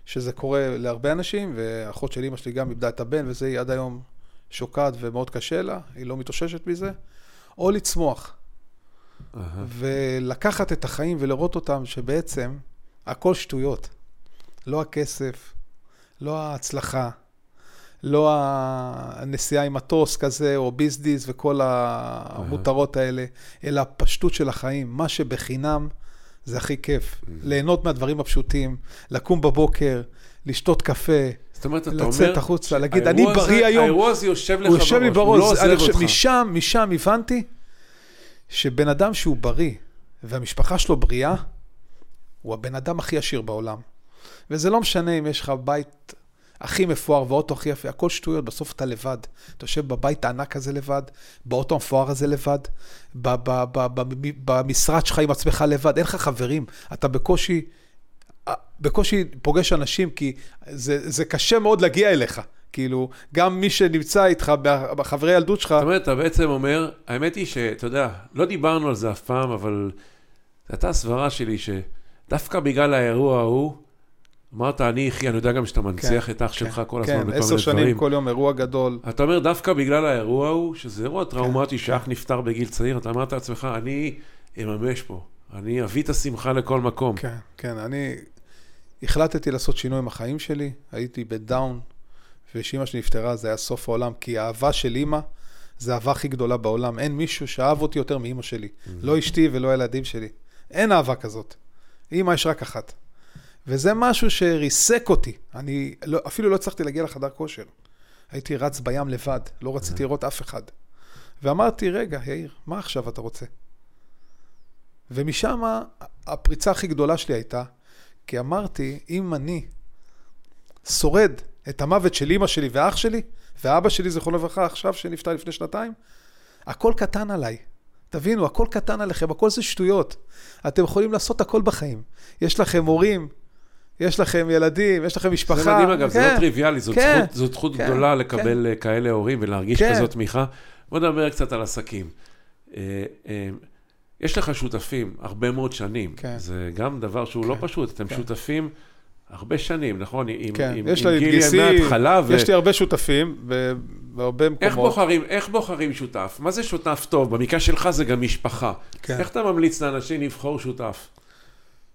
שזה קורה להרבה אנשים, ואחות של אימא שלי גם איבדה את הבן, וזה היא עד היום שוקעת ומאוד קשה לה, היא לא מתאוששת מזה, או לצמוח. Uh-huh. ולקחת את החיים ולראות אותם שבעצם הכל שטויות. לא הכסף, לא ההצלחה, לא הנסיעה עם מטוס כזה, או ביזדיס וכל המותרות האלה, אלא הפשטות של החיים. מה שבחינם זה הכי כיף. ליהנות מהדברים הפשוטים, לקום בבוקר, לשתות קפה, זאת אומרת, אתה אומר... לצאת החוצה, להגיד, אני בריא היום. האירוע הזה יושב לך בראש, הוא יושב לי בראש, לא עוזב אותך. משם, משם הבנתי שבן אדם שהוא בריא, והמשפחה שלו בריאה, הוא הבן אדם הכי עשיר בעולם. וזה לא משנה אם יש לך בית הכי מפואר ואוטו הכי יפה, הכל שטויות, בסוף אתה לבד. אתה יושב בבית הענק הזה לבד, באוטו המפואר הזה לבד, במשרד שלך עם עצמך לבד, אין לך חברים, אתה בקושי, בקושי פוגש אנשים, כי זה, זה קשה מאוד להגיע אליך. כאילו, גם מי שנמצא איתך בחברי ילדות שלך... זאת אומרת, אתה בעצם אומר, האמת היא שאתה יודע, לא דיברנו על זה אף פעם, אבל זו הייתה הסברה שלי שדווקא בגלל האירוע ההוא, אמרת, אני אחי, אני יודע גם שאתה מנציח כן, את אח כן, שלך כל הזמן כן, בכל מיני דברים. כן, עשר שנים, כל יום, אירוע גדול. אתה אומר, דווקא בגלל האירוע ההוא, שזה אירוע כן, טראומטי, כן, שאח כן. נפטר בגיל צעיר, אתה אמרת לעצמך, אני אממש פה, אני אביא את השמחה לכל מקום. כן, כן, אני החלטתי לעשות שינוי עם החיים שלי, הייתי בדאון, וכשאימא שלי נפטרה זה היה סוף העולם, כי האהבה של אימא, זה האהבה הכי גדולה בעולם. אין מישהו שאהב אותי יותר מאימא שלי. Mm-hmm. לא אשתי ולא הילדים שלי. אין אהבה כזאת. אימא יש רק אחת. וזה משהו שריסק אותי. אני לא, אפילו לא הצלחתי להגיע לחדר כושר. הייתי רץ בים לבד, לא רציתי לראות אף אחד. ואמרתי, רגע, יאיר, מה עכשיו אתה רוצה? ומשם הפריצה הכי גדולה שלי הייתה, כי אמרתי, אם אני שורד את המוות של אימא שלי ואח שלי, ואבא שלי, זכרונו לברכה, עכשיו שנפטר לפני שנתיים, הכל קטן עליי. תבינו, הכל קטן עליכם, הכל זה שטויות. אתם יכולים לעשות הכל בחיים. יש לכם הורים, יש לכם ילדים, יש לכם משפחה. זה מדהים אגב, כן, זה לא טריוויאלי, זאת כן, זכות, זאת זכות כן, גדולה לקבל כן. כאלה הורים ולהרגיש כן. כזאת תמיכה. בוא נדבר קצת על עסקים. אה, אה, יש לך שותפים הרבה מאוד שנים, כן. זה גם דבר שהוא לא כן. לא פשוט, אתם כן. שותפים הרבה שנים, נכון? עם, כן, עם, יש עם לי גילי מההתחלה. ו... יש לי הרבה שותפים בהרבה מקומות. איך בוחרים, איך בוחרים שותף? מה זה שותף טוב? במקרה שלך זה גם משפחה. כן. איך אתה ממליץ לאנשים לבחור שותף?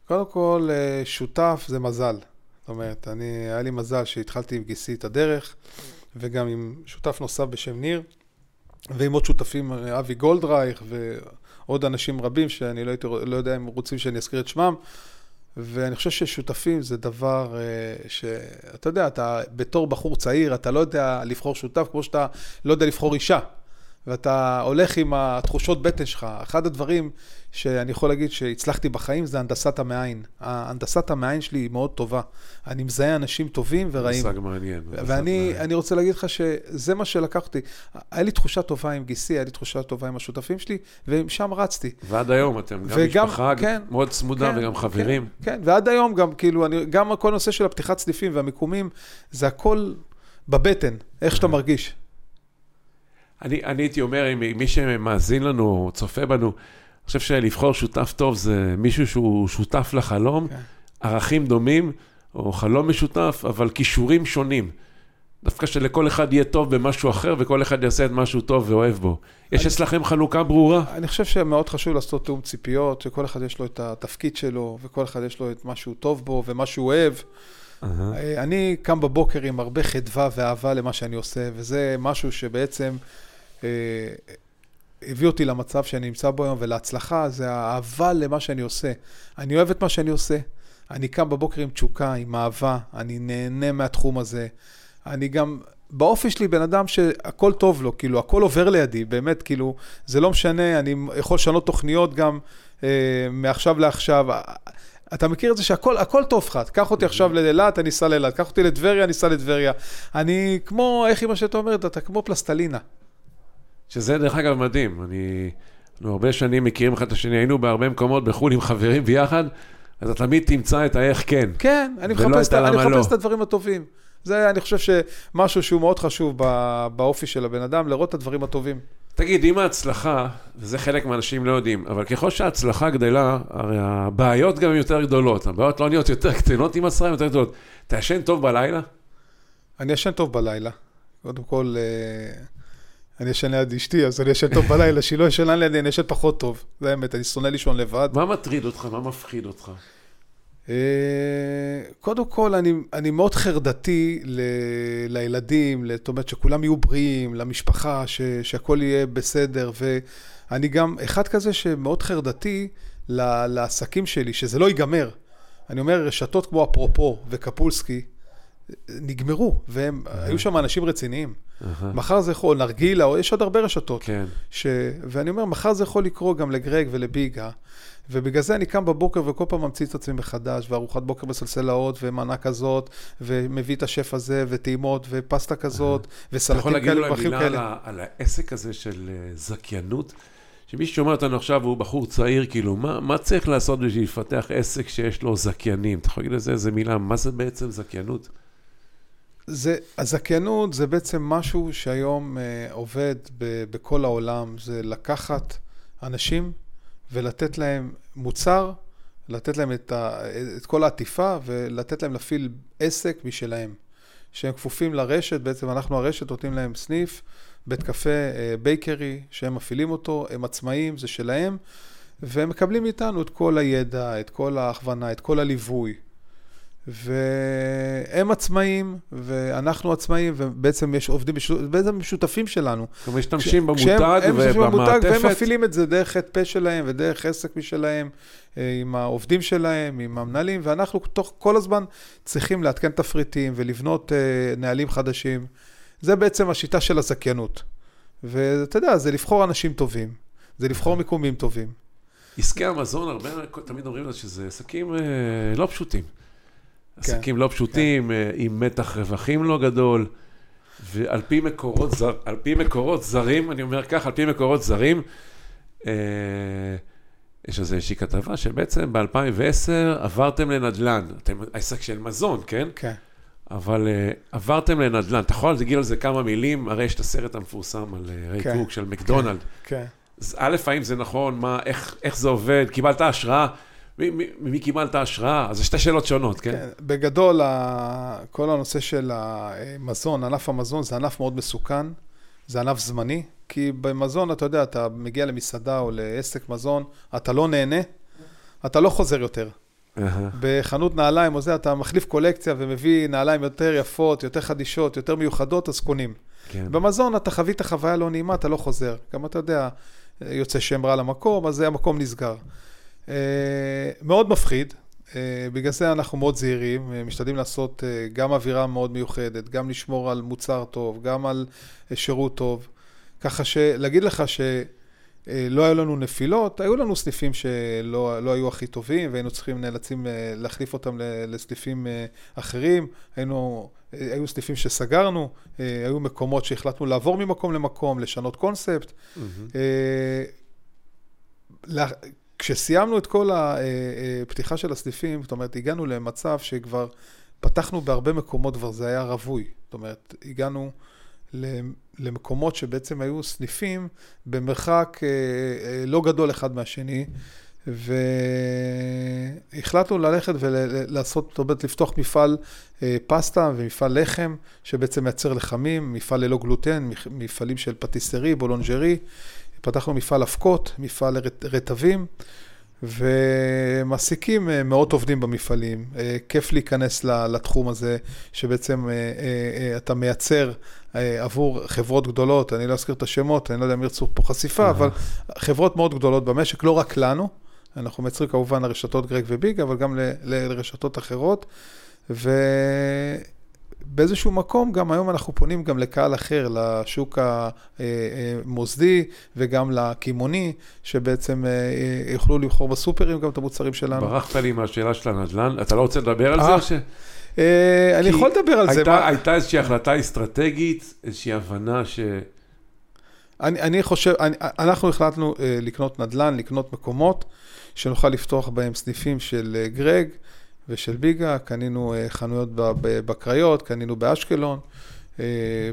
קודם כל, אה, שותף זה מזל. זאת אומרת, אני, היה לי מזל שהתחלתי עם גיסי את הדרך, וגם עם שותף נוסף בשם ניר, ועם עוד שותפים, אבי גולדרייך ועוד אנשים רבים, שאני לא, הייתי, לא יודע אם רוצים שאני אזכיר את שמם, ואני חושב ששותפים זה דבר אה, שאתה יודע, אתה בתור בחור צעיר, אתה לא יודע לבחור שותף כמו שאתה לא יודע לבחור אישה. ואתה הולך עם התחושות בטן שלך. אחד הדברים שאני יכול להגיד שהצלחתי בחיים זה הנדסת המעיים. הנדסת המעיים שלי היא מאוד טובה. אני מזהה אנשים טובים ורעים. מושג מעניין. ואני רוצה להגיד לך שזה מה שלקחתי. היה לי תחושה טובה עם גיסי, היה לי תחושה טובה עם השותפים שלי, ומשם רצתי. ועד היום אתם גם וגם, משפחה כן, מאוד צמודה כן, וגם חברים. כן, כן, ועד היום גם, כאילו, אני, גם כל הנושא של הפתיחת סניפים והמיקומים, זה הכל בבטן, איך שאתה מרגיש. אני, אני הייתי אומר, אם מי שמאזין לנו, צופה בנו, אני חושב שלבחור שותף טוב זה מישהו שהוא שותף לחלום, okay. כן. ערכים דומים, או חלום משותף, אבל כישורים שונים. דווקא שלכל אחד יהיה טוב במשהו אחר, וכל אחד יעשה את משהו טוב ואוהב בו. יש אני, אצלכם חלוקה ברורה? אני חושב שמאוד חשוב לעשות תיאום ציפיות, שכל אחד יש לו את התפקיד שלו, וכל אחד יש לו את מה שהוא טוב בו, ומה שהוא אוהב. Uh-huh. אני קם בבוקר עם הרבה חדווה ואהבה למה שאני עושה, וזה משהו שבעצם... אה, הביא אותי למצב שאני נמצא בו היום, ולהצלחה זה האהבה למה שאני עושה. אני אוהב את מה שאני עושה. אני קם בבוקר עם תשוקה, עם אהבה, אני נהנה מהתחום הזה. אני גם, באופי שלי בן אדם שהכל טוב לו, כאילו, הכל עובר לידי, באמת, כאילו, זה לא משנה, אני יכול לשנות תוכניות גם אה, מעכשיו לעכשיו. אתה מכיר את זה שהכל הכל טוב לך, קח אותי עכשיו לאילת, אני אסע לאילת, קח אותי לטבריה, אני אסע לטבריה. אני כמו, איך אמא שאתה אומרת, אתה כמו פלסטלינה. שזה דרך אגב מדהים, אני... אנחנו הרבה שנים מכירים אחד את השני, היינו בהרבה מקומות בחו"ל עם חברים ביחד, אז אתה תמיד תמצא את האיך כן. כן, אני מחפש, את אני הלמה מחפש לא. את הדברים הטובים. זה, אני חושב שמשהו שהוא מאוד חשוב באופי של הבן אדם, לראות את הדברים הטובים. תגיד, אם ההצלחה, וזה חלק מהאנשים לא יודעים, אבל ככל שההצלחה גדלה, הרי הבעיות גם יותר גדולות. הבעיות לא נהיות יותר קטנות עם השרה, הן יותר גדולות. אתה ישן טוב בלילה? אני ישן טוב בלילה. קודם כל, אה, אני ישן ליד אשתי, אז אני ישן טוב בלילה, שהיא לא ישנה לידי, אני ישן פחות טוב. זה האמת, אני שונא לישון לבד. מה מטריד אותך? מה מפחיד אותך? אה, קודם כל, אני, אני מאוד חרדתי ל, לילדים, זאת אומרת שכולם יהיו בריאים, למשפחה, ש, שהכל יהיה בסדר, ואני גם אחד כזה שמאוד חרדתי ל, לעסקים שלי, שזה לא ייגמר. אני אומר, רשתות כמו אפרופו וקפולסקי, נגמרו, והם, היו שם אנשים רציניים. אהה, מחר זה יכול, נרגילה, או יש עוד הרבה רשתות. כן. ש... ואני אומר, מחר זה יכול לקרות גם לגרג ולביגה, ובגלל זה אני קם בבוקר וכל פעם ממציא את עצמי מחדש, וארוחת בוקר בסלסלאות, ומנה כזאת, ומביא את השף הזה, וטעימות, ופסטה כזאת, אתה וסלטים יכול להגיד כאלה אולי ודרכים מילה על, כאלה. ה- על העסק הזה של אה, זכיינות? שמי ששומע אותנו עכשיו הוא בחור צעיר, כאילו, מה, מה צריך לעשות בשביל לפתח עסק שיש לו זכיינים? אתה יכול להגיד לזה איזה מילה, מה זה בעצם זכיינות? זה, הזכיינות זה בעצם משהו שהיום אה, עובד ב, בכל העולם, זה לקחת אנשים ולתת להם מוצר, לתת להם את, ה, את כל העטיפה ולתת להם להפעיל עסק משלהם. שהם כפופים לרשת, בעצם אנחנו הרשת נותנים להם סניף, בית קפה אה, בייקרי, שהם מפעילים אותו, הם עצמאים, זה שלהם, והם מקבלים מאיתנו את כל הידע, את כל ההכוונה, את כל הליווי. והם עצמאים, ואנחנו עצמאים, ובעצם יש עובדים, בעצם משותפים שלנו. כלומר, משתמשים במותג הם משתמשים במותג, והם ובמעטפת. מפעילים את זה דרך חטא פה שלהם ודרך עסק משלהם, אה, עם העובדים שלהם, עם המנהלים, ואנחנו תוך כל הזמן צריכים לעדכן תפריטים ולבנות אה, נהלים חדשים. זה בעצם השיטה של הזכיינות. ואתה יודע, זה לבחור אנשים טובים, זה לבחור מיקומים טובים. עסקי המזון, הרבה תמיד אומרים לנו שזה עסקים אה, לא פשוטים. כן. עסקים לא פשוטים, אה, עם מתח רווחים לא גדול, ועל פי מקורות, זר, על פי מקורות זרים, אני אומר כך, על פי מקורות זרים, אה, יש איזו איזושהי כתבה שבעצם ב-2010 עברתם לנדל"ן. אתם עסק של מזון, כן? כן. אבל uh, עברתם לנדל"ן. אתה יכול להגיד על זה כמה מילים? הרי יש את הסרט המפורסם על uh, ריי כן. קוק של מקדונלד. כן. אז א', האם זה נכון? מה, איך, איך זה עובד? קיבלת השראה? מי, מי, ממי קיבלת השראה? אז זה שתי שאלות שונות, כן? כן, בגדול, כל הנושא של המזון, ענף המזון, זה ענף מאוד מסוכן, זה ענף זמני, כי במזון, אתה יודע, אתה מגיע למסעדה או לעסק מזון, אתה לא נהנה, אתה לא חוזר יותר. בחנות נעליים או זה, אתה מחליף קולקציה ומביא נעליים יותר יפות, יותר חדישות, יותר מיוחדות, אז קונים. כן. במזון אתה חווית חוויה לא נעימה, אתה לא חוזר. גם אתה יודע, יוצא שם רע למקום, אז המקום נסגר. אה, מאוד מפחיד, אה, בגלל זה אנחנו מאוד זהירים, אה, משתדלים לעשות גם אווירה מאוד מיוחדת, גם לשמור על מוצר טוב, גם על שירות טוב. ככה שלהגיד לך שלא היו לנו נפילות, היו לנו סניפים שלא לא היו הכי טובים, והיינו צריכים, נאלצים להחליף אותם לסניפים אחרים. היינו, היו סניפים שסגרנו, היו מקומות שהחלטנו לעבור ממקום למקום, לשנות קונספט. לה- כשסיימנו את כל הפתיחה של הסניפים, זאת אומרת, הגענו למצב שכבר פתחנו בהרבה מקומות, כבר זה היה רווי. זאת אומרת, הגענו למקומות שבעצם היו סניפים במרחק אה, אה, לא גדול אחד מהשני, והחלטנו ללכת ולעשות, זאת אומרת, לפתוח מפעל אה, פסטה ומפעל לחם, שבעצם מייצר לחמים, מפעל ללא גלוטן, מפ- מפעלים של פטיסרי, בולונג'רי. פתחנו מפעל אבקות, מפעל רט- רטבים, ומעסיקים אה, מאות עובדים במפעלים. אה, כיף להיכנס לתחום הזה, שבעצם אה, אתה מייצר עבור חברות גדולות, אני לא אזכיר את השמות, אני לא יודע אם ירצו פה חשיפה, אבל חברות מאוד גדולות במשק, לא רק לנו, אנחנו מייצרים כמובן לרשתות גרג וביג, אבל גם לרשתות אחרות. ובאיזשהו מקום, גם היום אנחנו פונים גם לקהל אחר, לשוק המוסדי וגם לקמעוני, שבעצם אה, אה, יוכלו לבחור בסופרים גם את המוצרים שלנו. ברחת לי מהשאלה של הנדל"ן, אתה לא רוצה לדבר על אה, זה? ש... אה, אני יכול לדבר על זה. הייתה, מה- הייתה איזושהי החלטה אסטרטגית, איזושהי הבנה ש... אני, אני חושב, אני, אנחנו החלטנו אה, לקנות נדל"ן, לקנות מקומות שנוכל לפתוח בהם סניפים של אה, גרג ושל ביגה, קנינו אה, חנויות בקריות, קנינו באשקלון, אה,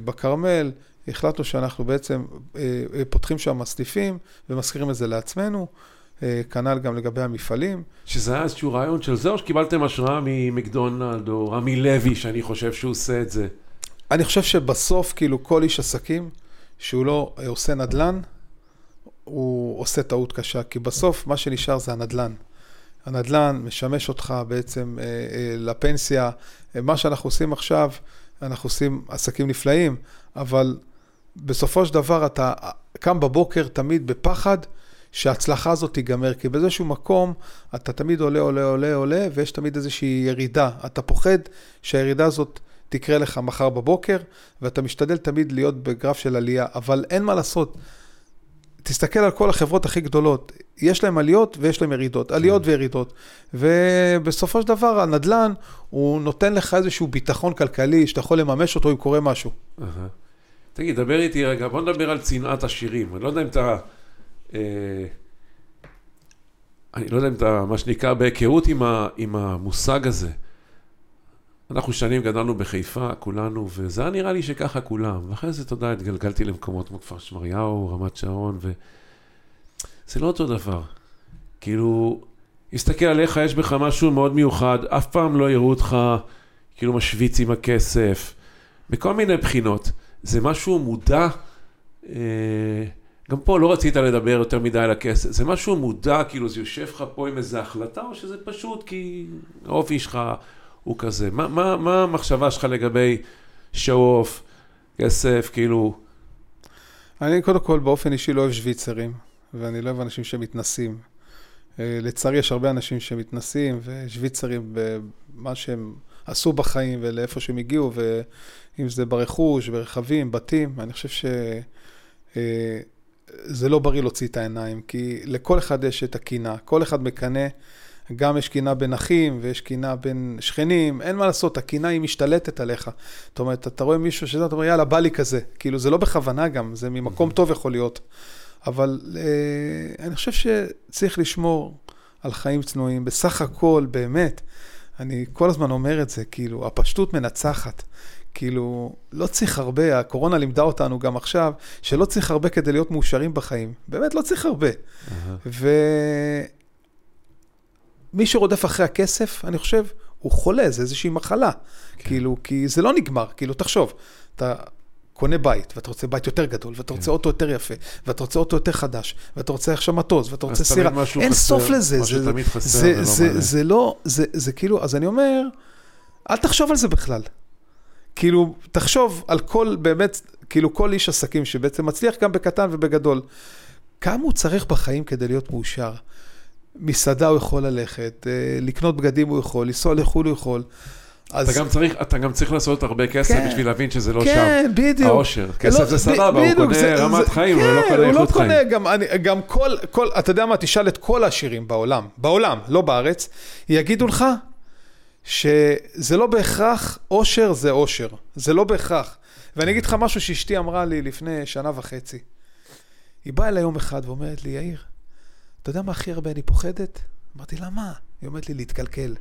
בכרמל, החלטנו שאנחנו בעצם אה, פותחים שם סניפים ומזכירים את זה לעצמנו. כנ"ל גם לגבי המפעלים. שזה היה איזשהו רעיון של זה, או שקיבלתם השראה ממקדונלד או רמי לוי, שאני חושב שהוא עושה את זה? אני חושב שבסוף, כאילו, כל איש עסקים שהוא לא עושה נדל"ן, הוא עושה טעות קשה, כי בסוף מה שנשאר זה הנדל"ן. הנדל"ן משמש אותך בעצם אה, אה, לפנסיה. מה שאנחנו עושים עכשיו, אנחנו עושים עסקים נפלאים, אבל בסופו של דבר אתה קם בבוקר תמיד בפחד שההצלחה הזאת תיגמר, כי באיזשהו מקום אתה תמיד עולה, עולה, עולה, עולה, ויש תמיד איזושהי ירידה. אתה פוחד שהירידה הזאת תקרה לך מחר בבוקר, ואתה משתדל תמיד להיות בגרף של עלייה, אבל אין מה לעשות. תסתכל על כל החברות הכי גדולות, יש להם עליות ויש להם ירידות, עליות כן. וירידות. ובסופו של דבר הנדל"ן, הוא נותן לך איזשהו ביטחון כלכלי שאתה יכול לממש אותו אם קורה משהו. תגיד, דבר איתי רגע, בוא נדבר על צנעת השירים. אני לא יודע אם אתה... אה, אני לא יודע אם אתה, מה שנקרא, בהיכרות עם, ה, עם המושג הזה. אנחנו שנים גדלנו בחיפה, כולנו, וזה היה נראה לי שככה כולם. ואחרי זה, אתה יודע, התגלגלתי למקומות כמו כפר שמריהו, רמת שעון, ו... זה לא אותו דבר. כאילו, הסתכל עליך, יש בך משהו מאוד מיוחד, אף פעם לא יראו אותך כאילו משוויץ עם הכסף, מכל מיני בחינות. זה משהו מודע, אה, גם פה לא רצית לדבר יותר מדי על הכסף, זה משהו מודע, כאילו זה יושב לך פה עם איזו החלטה, או שזה פשוט כי האופי שלך הוא כזה. מה, מה, מה המחשבה שלך לגבי show off, כסף, כאילו... אני קודם כל באופן אישי לא אוהב שוויצרים. ואני לא אוהב אנשים שמתנסים. אה, לצערי יש הרבה אנשים שמתנסים ושוויצרים במה שהם עשו בחיים ולאיפה שהם הגיעו, ואם זה ברכוש, ברכבים, בתים, אני חושב שזה אה, לא בריא להוציא את העיניים, כי לכל אחד יש את הקינה, כל אחד מקנא. גם יש קינה בין אחים ויש קינה בין שכנים, אין מה לעשות, הקינה היא משתלטת עליך. זאת אומרת, אתה רואה מישהו שזה, אתה אומר, יאללה, בא לי כזה. כאילו, זה לא בכוונה גם, זה ממקום טוב יכול להיות. אבל אה, אני חושב שצריך לשמור על חיים צנועים. בסך הכל, באמת, אני כל הזמן אומר את זה, כאילו, הפשטות מנצחת. כאילו, לא צריך הרבה, הקורונה לימדה אותנו גם עכשיו, שלא צריך הרבה כדי להיות מאושרים בחיים. באמת, לא צריך הרבה. Uh-huh. ומי שרודף אחרי הכסף, אני חושב, הוא חולה, זה איזושהי מחלה. כן. כאילו, כי זה לא נגמר, כאילו, תחשוב, אתה קונה בית, ואתה רוצה בית יותר גדול, ואתה רוצה כן. אוטו יותר יפה, ואתה רוצה אוטו יותר חדש, ואתה רוצה עכשיו מטוס, ואתה רוצה סירה, אין סוף לזה. משהו תמיד חסר, זה, זה, זה, זה לא, זה, זה כאילו, אז אני אומר, אל תחשוב על זה בכלל. כאילו, תחשוב על כל, באמת, כאילו כל איש עסקים שבעצם מצליח גם בקטן ובגדול. כמה הוא צריך בחיים כדי להיות מאושר? מסעדה הוא יכול ללכת, אה, לקנות בגדים הוא יכול, לנסוע לחו"ל הוא יכול. אז... אתה, גם צריך, אתה גם צריך לעשות הרבה כסף כן, בשביל להבין שזה לא כן, שם. כן, בדיוק. העושר. כסף לא, זה סבבה, הוא קונה זה, רמת זה, חיים, כן, הוא לא קונה איכות לא חיים. קונה, גם, אני, גם כל, כל, אתה יודע מה, תשאל את כל העשירים בעולם, בעולם, לא בארץ, יגידו לך שזה לא בהכרח עושר זה עושר. זה לא בהכרח. ואני אגיד לך משהו שאשתי אמרה לי לפני שנה וחצי. היא באה אליי יום אחד ואומרת לי, יאיר, אתה יודע מה הכי הרבה אני פוחדת? אמרתי לה, מה? היא אומרת לי, להתקלקל.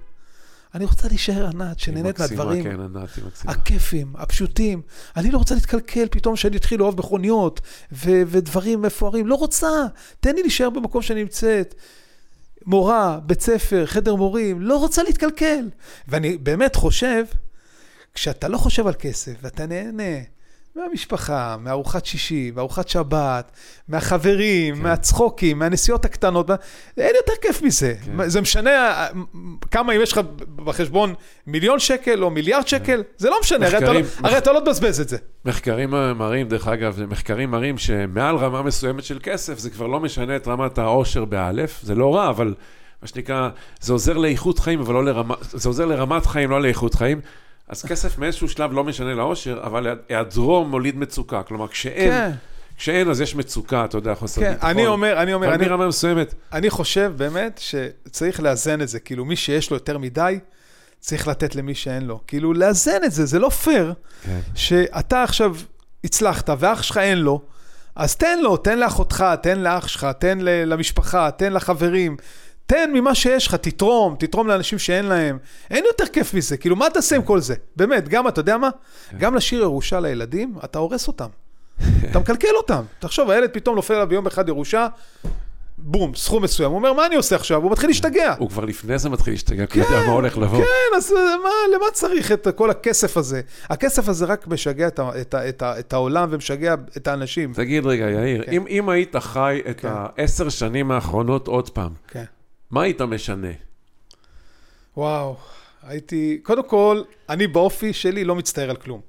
אני רוצה להישאר ענת, שנהנית מהדברים כן, ענת, הכיפים, הפשוטים. אני לא רוצה להתקלקל פתאום שאני אתחיל לאהוב מכוניות ו- ודברים מפוארים. לא רוצה, תן לי להישאר במקום שאני נמצאת. מורה, בית ספר, חדר מורים, לא רוצה להתקלקל. ואני באמת חושב, כשאתה לא חושב על כסף ואתה נהנה מהמשפחה, מארוחת שישי, מארוחת שבת, מהחברים, כן. מהצחוקים, מהנסיעות הקטנות, אין יותר כיף מזה. כן. זה משנה כמה אם יש לך בחשבון מיליון שקל או מיליארד כן. שקל, זה לא משנה, מחקרים, הרי, אתה, לא, הרי אתה לא תבזבז את זה. מחקרים מראים, דרך אגב, מחקרים מראים שמעל רמה מסוימת של כסף, זה כבר לא משנה את רמת העושר באלף, זה לא רע, אבל מה שנקרא, זה עוזר לאיכות חיים, אבל לא לרמה, זה עוזר לרמת חיים, לא לאיכות חיים. אז כסף מאיזשהו שלב לא משנה לאושר, אבל היעדרו מוליד מצוקה. כלומר, כשאין... כן. כשאין, אז יש מצוקה, אתה יודע, חוסר כן, ביטחון. אני אומר, אני אומר, אני... ברמה מסוימת. אני חושב באמת שצריך לאזן את זה. כאילו, מי שיש לו יותר מדי, צריך לתת למי שאין לו. כאילו, לאזן את זה, זה לא פייר. כן. שאתה עכשיו הצלחת ואח שלך אין לו, אז תן לו, תן לאחותך, תן לאח שלך, תן למשפחה, תן לחברים. תן ממה שיש לך, תתרום, תתרום לאנשים שאין להם. אין יותר כיף מזה, כאילו, מה תעשה עם כל זה? באמת, גם, אתה יודע מה? כן. גם לשיר ירושה לילדים, אתה הורס אותם. (laughs) אתה מקלקל אותם. תחשוב, הילד פתאום נופל עליו ביום אחד ירושה, בום, סכום מסוים. הוא אומר, מה אני עושה עכשיו? הוא מתחיל להשתגע. הוא כבר לפני זה מתחיל להשתגע, כי הוא יודע מה הולך לבוא. כן, אז מה, למה צריך את כל הכסף הזה? הכסף הזה רק משגע את, את, את, את העולם ומשגע את האנשים. תגיד רגע, יאיר, כן. אם, אם היית חי את כן. העשר שנים האחרונות עוד פעם, כן. מה היית משנה? וואו, הייתי, קודם כל, אני באופי שלי לא מצטער על כלום.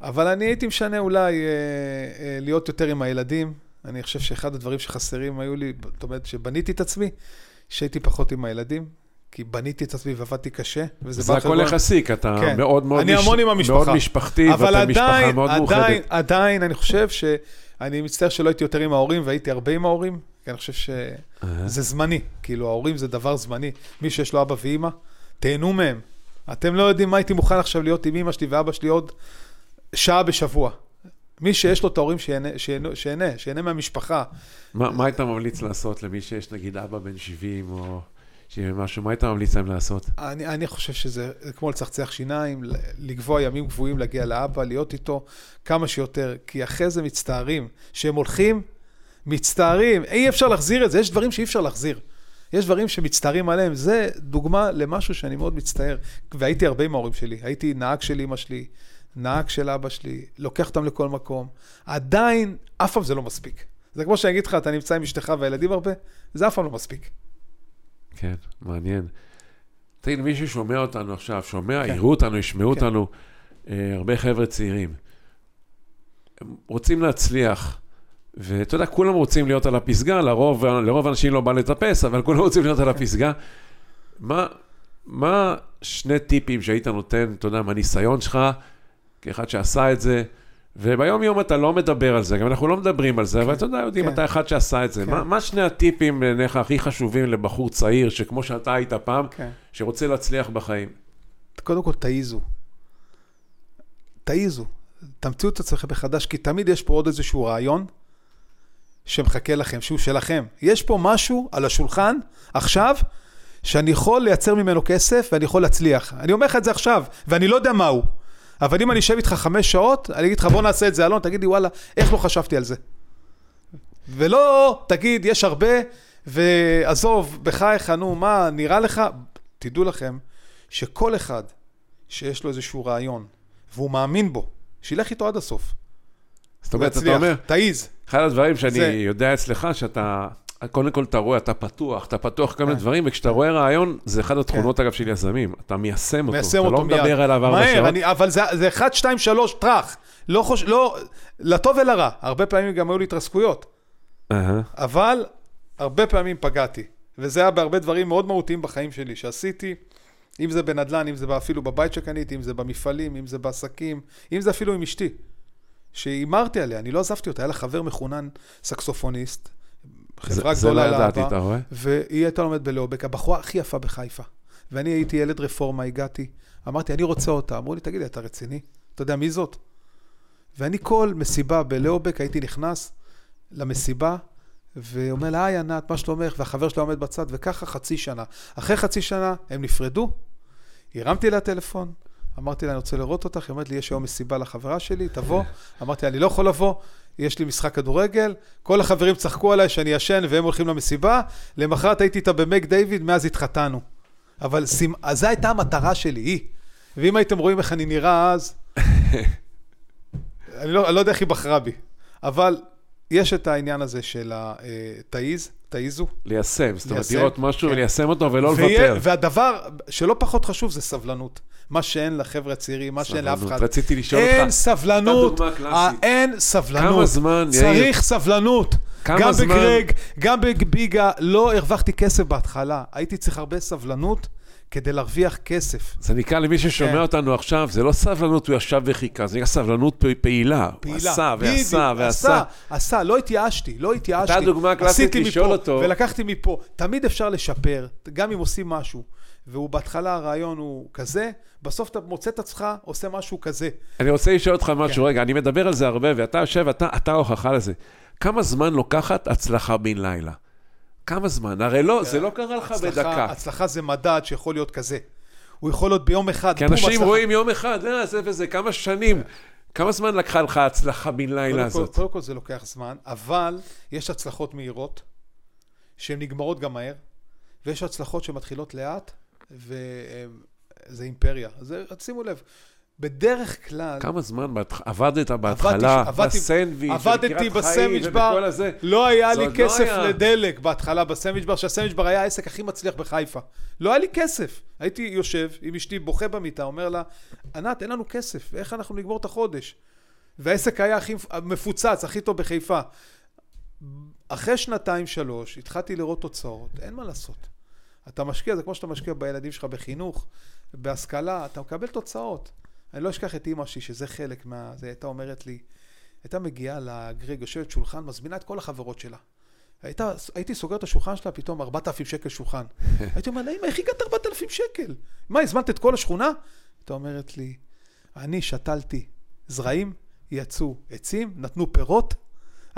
אבל אני הייתי משנה אולי אה, אה, להיות יותר עם הילדים. אני חושב שאחד הדברים שחסרים היו לי, זאת אומרת, שבניתי את עצמי, שהייתי פחות עם הילדים, כי בניתי את עצמי ועבדתי קשה. זה הכל יחסי, כי אתה כן. מאוד מאוד, אני מש... המון עם המשפחה. מאוד משפחתי, ואתה משפחה מאוד מאוחדת. אבל עדיין, עדיין, אני חושב שאני מצטער שלא הייתי יותר עם ההורים, והייתי הרבה עם ההורים, כי אני חושב שזה זמני. כאילו, ההורים זה דבר זמני. מי שיש לו אבא ואימא, תהנו מהם. אתם לא יודעים מה הייתי מוכן עכשיו להיות עם אימא שלי ואבא שלי עוד שעה בשבוע. מי שיש לו את ההורים שיהנה, שיהנה, מהמשפחה. מה, מה היית ממליץ לעשות למי שיש נגיד אבא בן 70 או משהו, מה היית ממליץ להם לעשות? אני, אני חושב שזה כמו לצחצח שיניים, לקבוע ימים קבועים, להגיע לאבא, להיות איתו כמה שיותר, כי אחרי זה מצטערים. כשהם הולכים, מצטערים, אי אפשר להחזיר את זה, יש דברים שאי אפשר להחזיר. יש דברים שמצטערים עליהם, זה דוגמה למשהו שאני מאוד מצטער. והייתי הרבה עם ההורים שלי, הייתי נהג של אמא שלי, נהג של אבא שלי, לוקח אותם לכל מקום. עדיין, אף פעם זה לא מספיק. זה כמו שאני אגיד לך, אתה נמצא עם אשתך והילדים הרבה, זה אף פעם לא מספיק. כן, מעניין. תגיד, מישהו שומע אותנו עכשיו, שומע, כן. יראו אותנו, ישמעו כן. אותנו, אה, הרבה חבר'ה צעירים. הם רוצים להצליח, ואתה יודע, כולם רוצים להיות על הפסגה, לרוב, לרוב אנשים לא בא לטפס, אבל כולם רוצים להיות על הפסגה. מה, מה שני טיפים שהיית נותן, אתה יודע, מהניסיון שלך, כאחד שעשה את זה, וביום יום אתה לא מדבר על זה, גם אנחנו לא מדברים על זה, כן, אבל אתה יודע, יודעים, כן. אתה אחד שעשה את זה. כן. מה, מה שני הטיפים בעיניך הכי חשובים לבחור צעיר, שכמו שאתה היית פעם, כן. שרוצה להצליח בחיים? קודם כל, תעיזו. תעיזו. תמציאו את עצמכם מחדש, כי תמיד יש פה עוד איזשהו רעיון שמחכה לכם, שהוא שלכם. יש פה משהו על השולחן, עכשיו, שאני יכול לייצר ממנו כסף ואני יכול להצליח. אני אומר לך את זה עכשיו, ואני לא יודע מהו. אבל אם אני אשב איתך חמש שעות, אני אגיד לך, בוא נעשה את זה, אלון, תגיד לי, וואלה, איך לא חשבתי על זה? ולא, תגיד, יש הרבה, ועזוב, בחייך, נו, מה, נראה לך? תדעו לכם שכל אחד שיש לו איזשהו רעיון, והוא מאמין בו, שילך איתו עד הסוף. זאת אומרת, אתה אומר, תעיז. אחד הדברים שאני זה... יודע אצלך, שאתה קודם כל אתה רואה, אתה פתוח, אתה פתוח כל מיני כן. דברים, וכשאתה רואה רעיון, זה אחד התכונות כן. אגב של יזמים, אתה מיישם אותו, אתה לא מדבר עליו ארבע שעות. מהר, אבל זה אחד, שתיים, שלוש, טראח. לא חוש... לא, לטוב ולרע. הרבה פעמים גם היו לי התרסקויות. אבל הרבה פעמים פגעתי. וזה היה בהרבה דברים מאוד מהותיים בחיים שלי, שעשיתי, אם זה בנדל"ן, אם זה אפילו בבית שקניתי, אם זה במפעלים, אם זה בעסקים, אם זה אפילו עם אשתי. שהימרתי עליה, אני לא עזבתי אותה, היה לה חבר מחונן, סקסופוניסט, חברה זה, גדולה לאהבה. זה לא ידעתי, אתה רואה? והיא הייתה לומדת בלאובק, הבחורה הכי יפה בחיפה. ואני הייתי ילד רפורמה, הגעתי, אמרתי, אני רוצה אותה. אמרו לי, תגיד לי, אתה רציני? אתה יודע מי זאת? ואני כל מסיבה בלאובק הייתי נכנס למסיבה, ואומר לה, היי ענת, מה שלומך? והחבר שלה עומד בצד, וככה חצי שנה. אחרי חצי שנה הם נפרדו, הרמתי לה טלפון, אמרתי לה, אני רוצה לראות אותך, היא אומרת לי, יש היום מסיבה לחברה שלי, תבוא. (laughs) אמרתי לה, אני לא יכול לבוא. יש לי משחק כדורגל, כל החברים צחקו עליי שאני ישן והם הולכים למסיבה, למחרת הייתי איתה במק דיוויד, מאז התחתנו. אבל סימ... אז זו הייתה המטרה שלי, היא. ואם הייתם רואים איך אני נראה אז, (laughs) אני, לא, אני לא יודע איך היא בחרה בי, אבל יש את העניין הזה של התעיז, אה, תעיזו. ליישם, זאת אומרת, לראות משהו כן. וליישם אותו ולא לוותר. והדבר שלא פחות חשוב זה סבלנות. מה שאין לחבר'ה הצעירים, מה שאין לאף אחד. רציתי לשאול אותך. אין סבלנות, אין סבלנות. כמה זמן, יאיר? צריך סבלנות. גם בגרג, גם בביגה, לא הרווחתי כסף בהתחלה. הייתי צריך הרבה סבלנות. כדי להרוויח כסף. זה נקרא למי ששומע כן. אותנו עכשיו, זה לא סבלנות, הוא ישב וחיכה, זה נקרא סבלנות פעילה. פעילה. הוא עשה ועשה ועשה. עשה, עשה, לא התייאשתי, לא התייאשתי. אתה דוגמה קלאסית לשאול אותו. ולקחתי מפה. תמיד אפשר לשפר, גם אם עושים משהו. והוא בהתחלה הרעיון הוא כזה, בסוף אתה מוצא את עצמך עושה משהו כזה. אני רוצה לשאול אותך משהו, כן. רגע, אני מדבר על זה הרבה, ואתה יושב, אתה ההוכחה לזה. כמה זמן לוקחת הצלחה בן לילה? כמה זמן? הרי לא, זה לא קרה לך בדקה. הצלחה זה מדד שיכול להיות כזה. הוא יכול להיות ביום אחד, כי אנשים. רואים יום אחד, אה, זה וזה, כמה שנים. כמה זמן לקחה לך ההצלחה בן לילה הזאת? קודם כל זה לוקח זמן, אבל יש הצלחות מהירות, שהן נגמרות גם מהר, ויש הצלחות שמתחילות לאט, וזה אימפריה. אז שימו לב, בדרך כלל... כמה זמן בהתח- עבדת בהתחלה, עבדתי- בסנדוויץ', עבדתי בסנדוויץ' בר, הזה. לא היה לי לא כסף היה. לדלק בהתחלה בסנדוויץ' בר, שהסנדוויץ' בר היה העסק הכי מצליח בחיפה. לא היה לי כסף. הייתי יושב עם אשתי, בוכה במיטה, אומר לה, ענת, אין לנו כסף, איך אנחנו נגמור את החודש? והעסק היה הכי מפוצץ, הכי טוב בחיפה. אחרי שנתיים, שלוש, התחלתי לראות תוצאות, אין מה לעשות. אתה משקיע, זה כמו שאתה משקיע בילדים שלך בחינוך, בהשכלה, אתה מקבל תוצאות. אני לא אשכח את אימא שלי, שזה חלק מה... זה הייתה אומרת לי, הייתה מגיעה לגרג, יושבת שולחן, מזמינה את כל החברות שלה. הייתה, הייתי סוגר את השולחן שלה, פתאום 4,000 שקל שולחן. (laughs) הייתי אומר לה, אמא, איך הגעת 4,000 שקל? מה, הזמנת את כל השכונה? הייתה אומרת לי, אני שתלתי זרעים, יצאו עצים, נתנו פירות,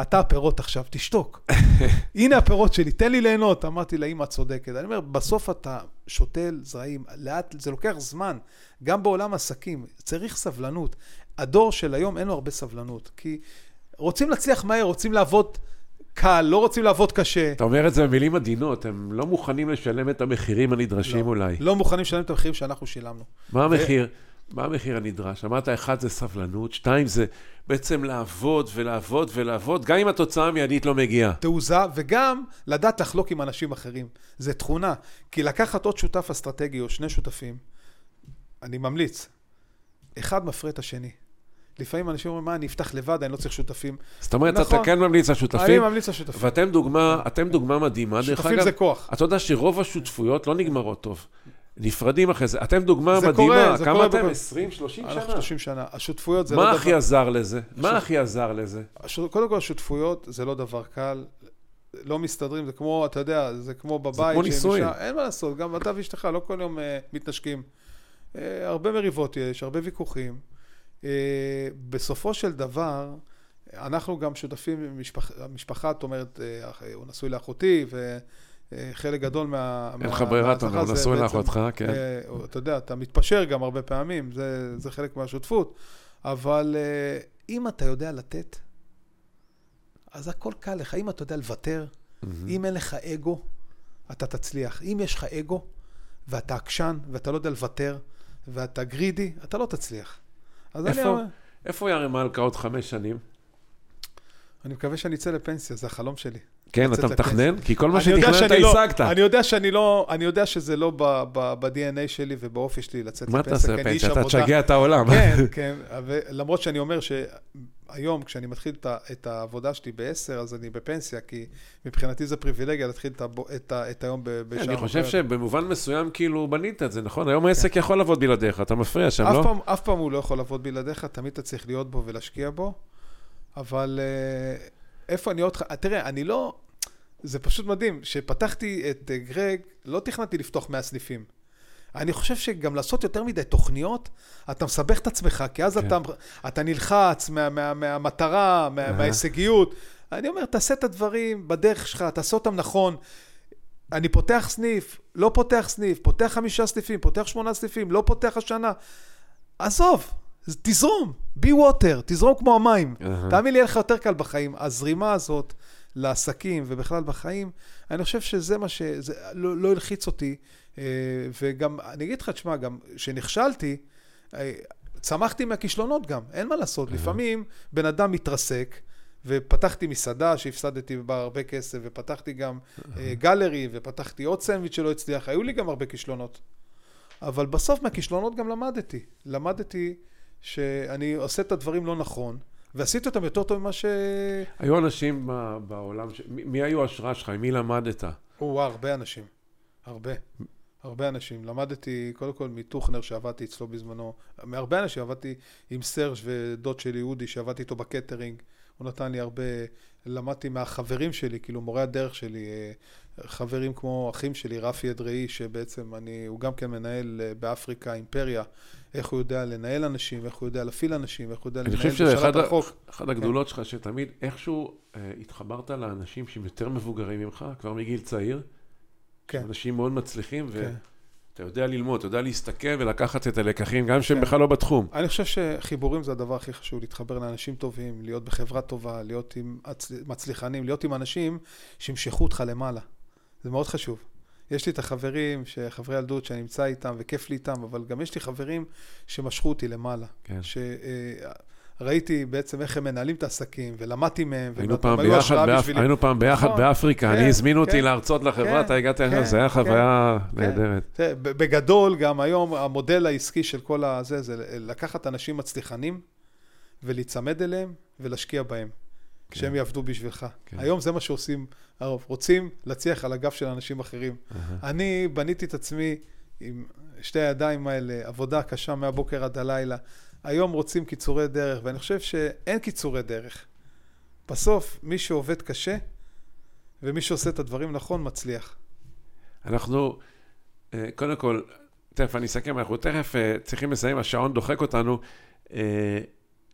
אתה הפירות עכשיו, תשתוק. (laughs) הנה הפירות שלי, תן לי ליהנות. אמרתי לה, אמא, את צודקת. אני אומר, בסוף אתה שותל זרעים, לאט, זה לוקח זמן. גם בעולם עסקים, צריך סבלנות. הדור של היום אין לו הרבה סבלנות, כי רוצים להצליח מהר, רוצים לעבוד קל, לא רוצים לעבוד קשה. אתה אומר את זה במילים עדינות, הם לא מוכנים לשלם את המחירים הנדרשים אולי. לא מוכנים לשלם את המחירים שאנחנו שילמנו. מה המחיר? מה המחיר הנדרש? אמרת, אחד זה סבלנות, שתיים זה בעצם לעבוד ולעבוד ולעבוד, גם אם התוצאה המיידית לא מגיעה. תעוזה, וגם לדעת לחלוק עם אנשים אחרים. זה תכונה. כי לקחת עוד שותף אסטרטגי או שני שותפים, אני ממליץ, אחד מפרה את השני. לפעמים אנשים אומרים, מה, אני אפתח לבד, אני לא צריך שותפים. זאת אומרת, נכון. אתה כן ממליץ אני לשותפים, ממליץ לשותפים. ואתם דוגמה, אתם דוגמה מדהימה, שותפים. זה כוח. אתה יודע שרוב השותפויות לא נגמרות טוב. נפרדים אחרי זה. אתם דוגמה זה מדהימה. קורה, זה כמה קורה אתם? בכל- 20, 30 אנחנו שנה? 30 שנה. השותפויות זה לא מה דבר... הכי עזר לזה? מה הכי עזר לזה? הש- קודם כל, השותפויות זה לא דבר קל. לא מסתדרים, זה כמו, אתה יודע, זה כמו בבית. כמו שהם נישואים. אין מה לעשות, גם אתה ואשתך לא כל יום אה, מתנשקים. אה, הרבה מריבות יש, הרבה ויכוחים. אה, בסופו של דבר, אנחנו גם שותפים, עם משפח, המשפחה, את אומרת, הוא נשוי לאחותי, וחלק גדול מה... אין לך ברירה, אתה אומר, הוא נשוי לאחותך, כן. אה, אתה יודע, אתה מתפשר גם הרבה פעמים, זה, זה חלק מהשותפות, אבל אה, אם אתה יודע לתת, אז הכל קל לך. אם אתה יודע לוותר, אם אין לך אגו, אתה תצליח. אם יש לך אגו, ואתה עקשן, ואתה לא יודע לוותר, ואתה גרידי, אתה לא תצליח. אז אני איפה? אומר, איפה ירם מלכה עוד חמש שנים? אני מקווה שאני אצא לפנסיה, זה החלום שלי. כן, אתה מתכנן? כי כל מה שתכננת לא- השגת. אני יודע שאני לא, אני יודע שזה לא ב-DNA שלי ובאופי שלי לצאת מה לפנסיה, תעשה כי אני איש פנסיה? אתה. תשגע את העולם. כן, (laughs) כן, ולמרות שאני אומר שהיום, כשאני מתחיל את העבודה שלי ב-10, אז אני בפנסיה, כי מבחינתי זה פריבילגיה להתחיל את היום בשעה אני חושב. שבמובן מסוים כאילו בנית את זה, נכון? היום העסק יכול לעבוד בלעדיך, אתה מפריע שם, כן. לא? אף פעם הוא לא יכול לעבוד בלעדיך, תמיד אתה צריך להיות בו ולהשקיע בו, אבל אה, איפה אני עוד... תראה, אני לא... זה פשוט מדהים, כשפתחתי את אה, גרג, לא תכננתי לפתוח 100 סניפים. אני חושב שגם לעשות יותר מדי תוכניות, אתה מסבך את עצמך, כי אז כן. אתה, אתה נלחץ מה, מה, מהמטרה, מה, אהה. מההישגיות. אני אומר, תעשה את הדברים בדרך שלך, תעשה אותם נכון. אני פותח סניף, לא פותח סניף, פותח חמישה סניפים, פותח שמונה סניפים, לא פותח השנה. עזוב, תזרום, be water, תזרום כמו המים. אהה. תאמין לי, יהיה לך יותר קל בחיים. הזרימה הזאת לעסקים ובכלל בחיים, אני חושב שזה מה ש... זה לא, לא הלחיץ אותי. אה, וגם, אני אגיד לך, תשמע, גם כשנכשלתי, אה, צמחתי מהכישלונות גם, אין מה לעשות. לפעמים בן אדם מתרסק, ופתחתי מסעדה שהפסדתי בה הרבה כסף, ופתחתי גם אה, גלרי, ופתחתי עוד סנדוויץ' שלא הצליח, היו לי גם הרבה כישלונות. אבל בסוף מהכישלונות גם למדתי. למדתי שאני עושה את הדברים לא נכון, ועשיתי אותם יותר טוב ממה ש... היו אנשים בעולם, ש- מי מי היו ההשראה שלך? עם מי למדת? או, הרבה אנשים. הרבה. הרבה אנשים. למדתי קודם כל מטוכנר שעבדתי אצלו בזמנו. מהרבה אנשים עבדתי עם סרג' ודוד שלי אודי שעבדתי איתו בקטרינג. הוא נתן לי הרבה, למדתי מהחברים שלי, כאילו מורי הדרך שלי, אה, חברים כמו אחים שלי, רפי אדראי, שבעצם אני, הוא גם כן מנהל אה, באפריקה אימפריה, איך הוא יודע לנהל אנשים, איך הוא יודע להפעיל אנשים, איך הוא יודע לנהל ממשלת החוק. אני חושב שאחד הגדולות שלך, שתמיד איכשהו אה, התחברת לאנשים שהם יותר מבוגרים ממך, כבר מגיל צעיר. כן. אנשים מאוד מצליחים, כן. ואתה יודע ללמוד, אתה יודע להסתכל ולקחת את הלקחים, גם שהם כן. בכלל לא בתחום. אני חושב שחיבורים זה הדבר הכי חשוב, להתחבר לאנשים טובים, להיות בחברה טובה, להיות עם מצליחנים, להיות עם אנשים שימשכו אותך למעלה. זה מאוד חשוב. יש לי את החברים, חברי ילדות שאני נמצא איתם וכיף לי איתם, אבל גם יש לי חברים שמשכו אותי למעלה. כן. שראיתי בעצם איך הם מנהלים את העסקים, ולמדתי מהם, היינו פעם ביחד, באפ... היינו פעם ביחד נכון, באפריקה, כן, אני הזמינו אותי כן, להרצות לחברה, כן, אתה הגעת, כן, זה היה כן, חוויה נהדרת. בגדול, גם היום המודל העסקי של כל הזה, זה לקחת אנשים מצליחנים ולהיצמד אליהם ולהשקיע בהם. כן. שהם יעבדו בשבילך. היום זה מה שעושים הרוב, רוצים להצליח על הגב של אנשים אחרים. Uh-huh. אני בניתי את עצמי עם שתי הידיים האלה, עבודה קשה מהבוקר עד הלילה. היום רוצים קיצורי דרך, ואני חושב שאין קיצורי דרך. בסוף, מי שעובד קשה ומי שעושה את הדברים נכון, מצליח. אנחנו, אה, קודם כל, תכף אני אסכם, אנחנו תכף אה, צריכים לסיים, השעון דוחק אותנו. אה,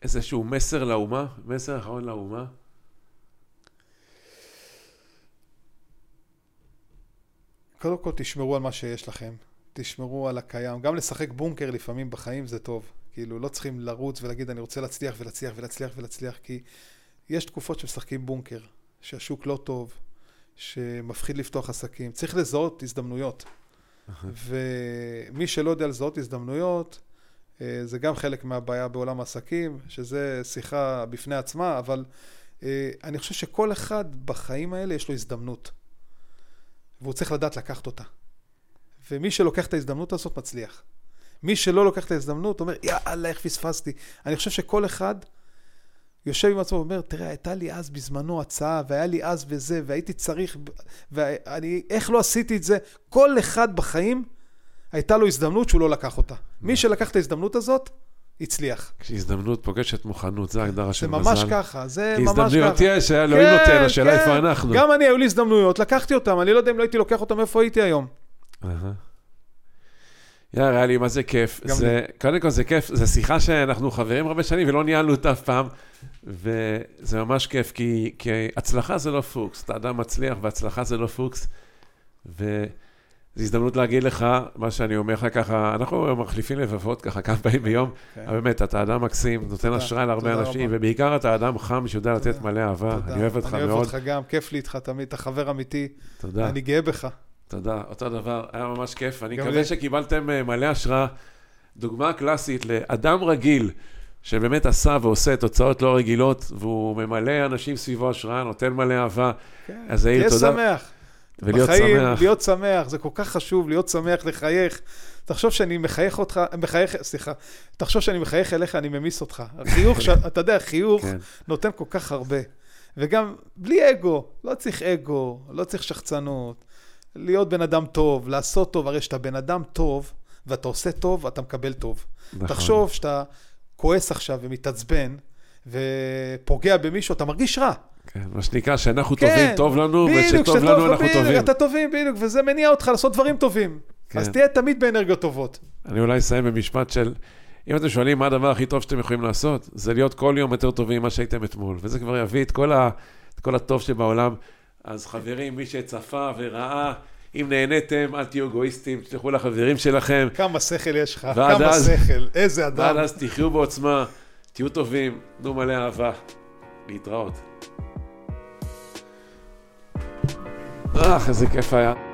איזשהו מסר לאומה, מסר אחרון לאומה. קודם כל תשמרו על מה שיש לכם, תשמרו על הקיים. גם לשחק בונקר לפעמים בחיים זה טוב. כאילו, לא צריכים לרוץ ולהגיד אני רוצה להצליח ולהצליח ולהצליח ולהצליח, כי יש תקופות שמשחקים בונקר, שהשוק לא טוב, שמפחיד לפתוח עסקים. צריך לזהות הזדמנויות. ומי שלא יודע לזהות הזדמנויות, אה, זה גם חלק מהבעיה בעולם העסקים, שזה שיחה בפני עצמה, אבל אה, אני חושב שכל אחד בחיים האלה יש לו הזדמנות. והוא צריך לדעת לקחת אותה. ומי שלוקח את ההזדמנות הזאת מצליח. מי שלא לוקח את ההזדמנות אומר, יאללה, איך פספסתי. אני חושב שכל אחד יושב עם עצמו ואומר, תראה, הייתה לי אז בזמנו הצעה, והיה לי אז וזה, והייתי צריך, ואני, איך לא עשיתי את זה? כל אחד בחיים, הייתה לו הזדמנות שהוא לא לקח אותה. מי שלקח את ההזדמנות הזאת, הצליח. כשהזדמנות פוגשת מוכנות, זה ההגדרה של מזל. זה ממש ככה, זה ממש ככה. הזדמנויות יש, אלוהים כן, נותן, השאלה כן. איפה אנחנו. גם אני, היו לי הזדמנויות, לקחתי אותן, אני לא יודע אם לא הייתי לוקח אותן, איפה הייתי היום. יאללה, היה לי מה זה כיף. זה, קודם כל זה כיף, זו שיחה שאנחנו חברים הרבה שנים ולא ניהלנו אותה אף פעם, וזה ממש כיף, כי, כי הצלחה זה לא פוקס, אתה אדם מצליח והצלחה זה לא פוקס, ו... זו הזדמנות להגיד לך, מה שאני אומר לך ככה, אנחנו מחליפים לבבות ככה כמה פעמים ביום, כן. אבל באמת, אתה אדם מקסים, נותן השראה להרבה אנשים, ובעיקר אתה אדם חם שיודע לתת מלא אהבה, אני אוהב אותך מאוד. אני אוהב אותך גם, כיף לי איתך תמיד, אתה חבר אמיתי. תודה. אני גאה בך. תודה, אותו דבר, היה ממש כיף. אני מקווה שקיבלתם אה, מלא השראה. דוגמה קלאסית לאדם רגיל, שבאמת עשה ועושה תוצאות לא רגילות, והוא ממלא אנשים סביבו השראה, נותן מלא אהבה. כן, אז תהיה שמח. ולהיות בחיים, שמח. להיות שמח, זה כל כך חשוב, להיות שמח, לחייך. תחשוב שאני מחייך אותך, מחייך, סליחה, תחשוב שאני מחייך אליך, אני ממיס אותך. החיוך, (laughs) ש... אתה יודע, חיוך כן. נותן כל כך הרבה. וגם בלי אגו, לא צריך אגו, לא צריך שחצנות. להיות בן אדם טוב, לעשות טוב, הרי כשאתה בן אדם טוב, ואתה עושה טוב, אתה מקבל טוב. נכון. תחשוב שאתה כועס עכשיו ומתעצבן, ופוגע במישהו, אתה מרגיש רע. כן, מה שנקרא, שאנחנו כן, טובים, טוב לנו, ושטוב לנו, אנחנו בדיוק, טובים. אתה טובים, בדיוק, וזה מניע אותך לעשות דברים טובים. כן. אז תהיה תמיד באנרגיות טובות. אני אולי אסיים במשפט של, אם אתם שואלים מה הדבר הכי טוב שאתם יכולים לעשות, זה להיות כל יום יותר טובים ממה שהייתם אתמול, וזה כבר יביא את כל, ה, את כל הטוב שבעולם. אז חברים, מי שצפה וראה, אם נהניתם, אל תהיו אגואיסטים, תשלחו לחברים שלכם. כמה שכל יש לך, כמה אז, שכל, איזה אדם. ועד אז תחיו בעוצמה, תהיו טובים, תנו מלא אהבה. להתראות. אה, איזה כיף היה.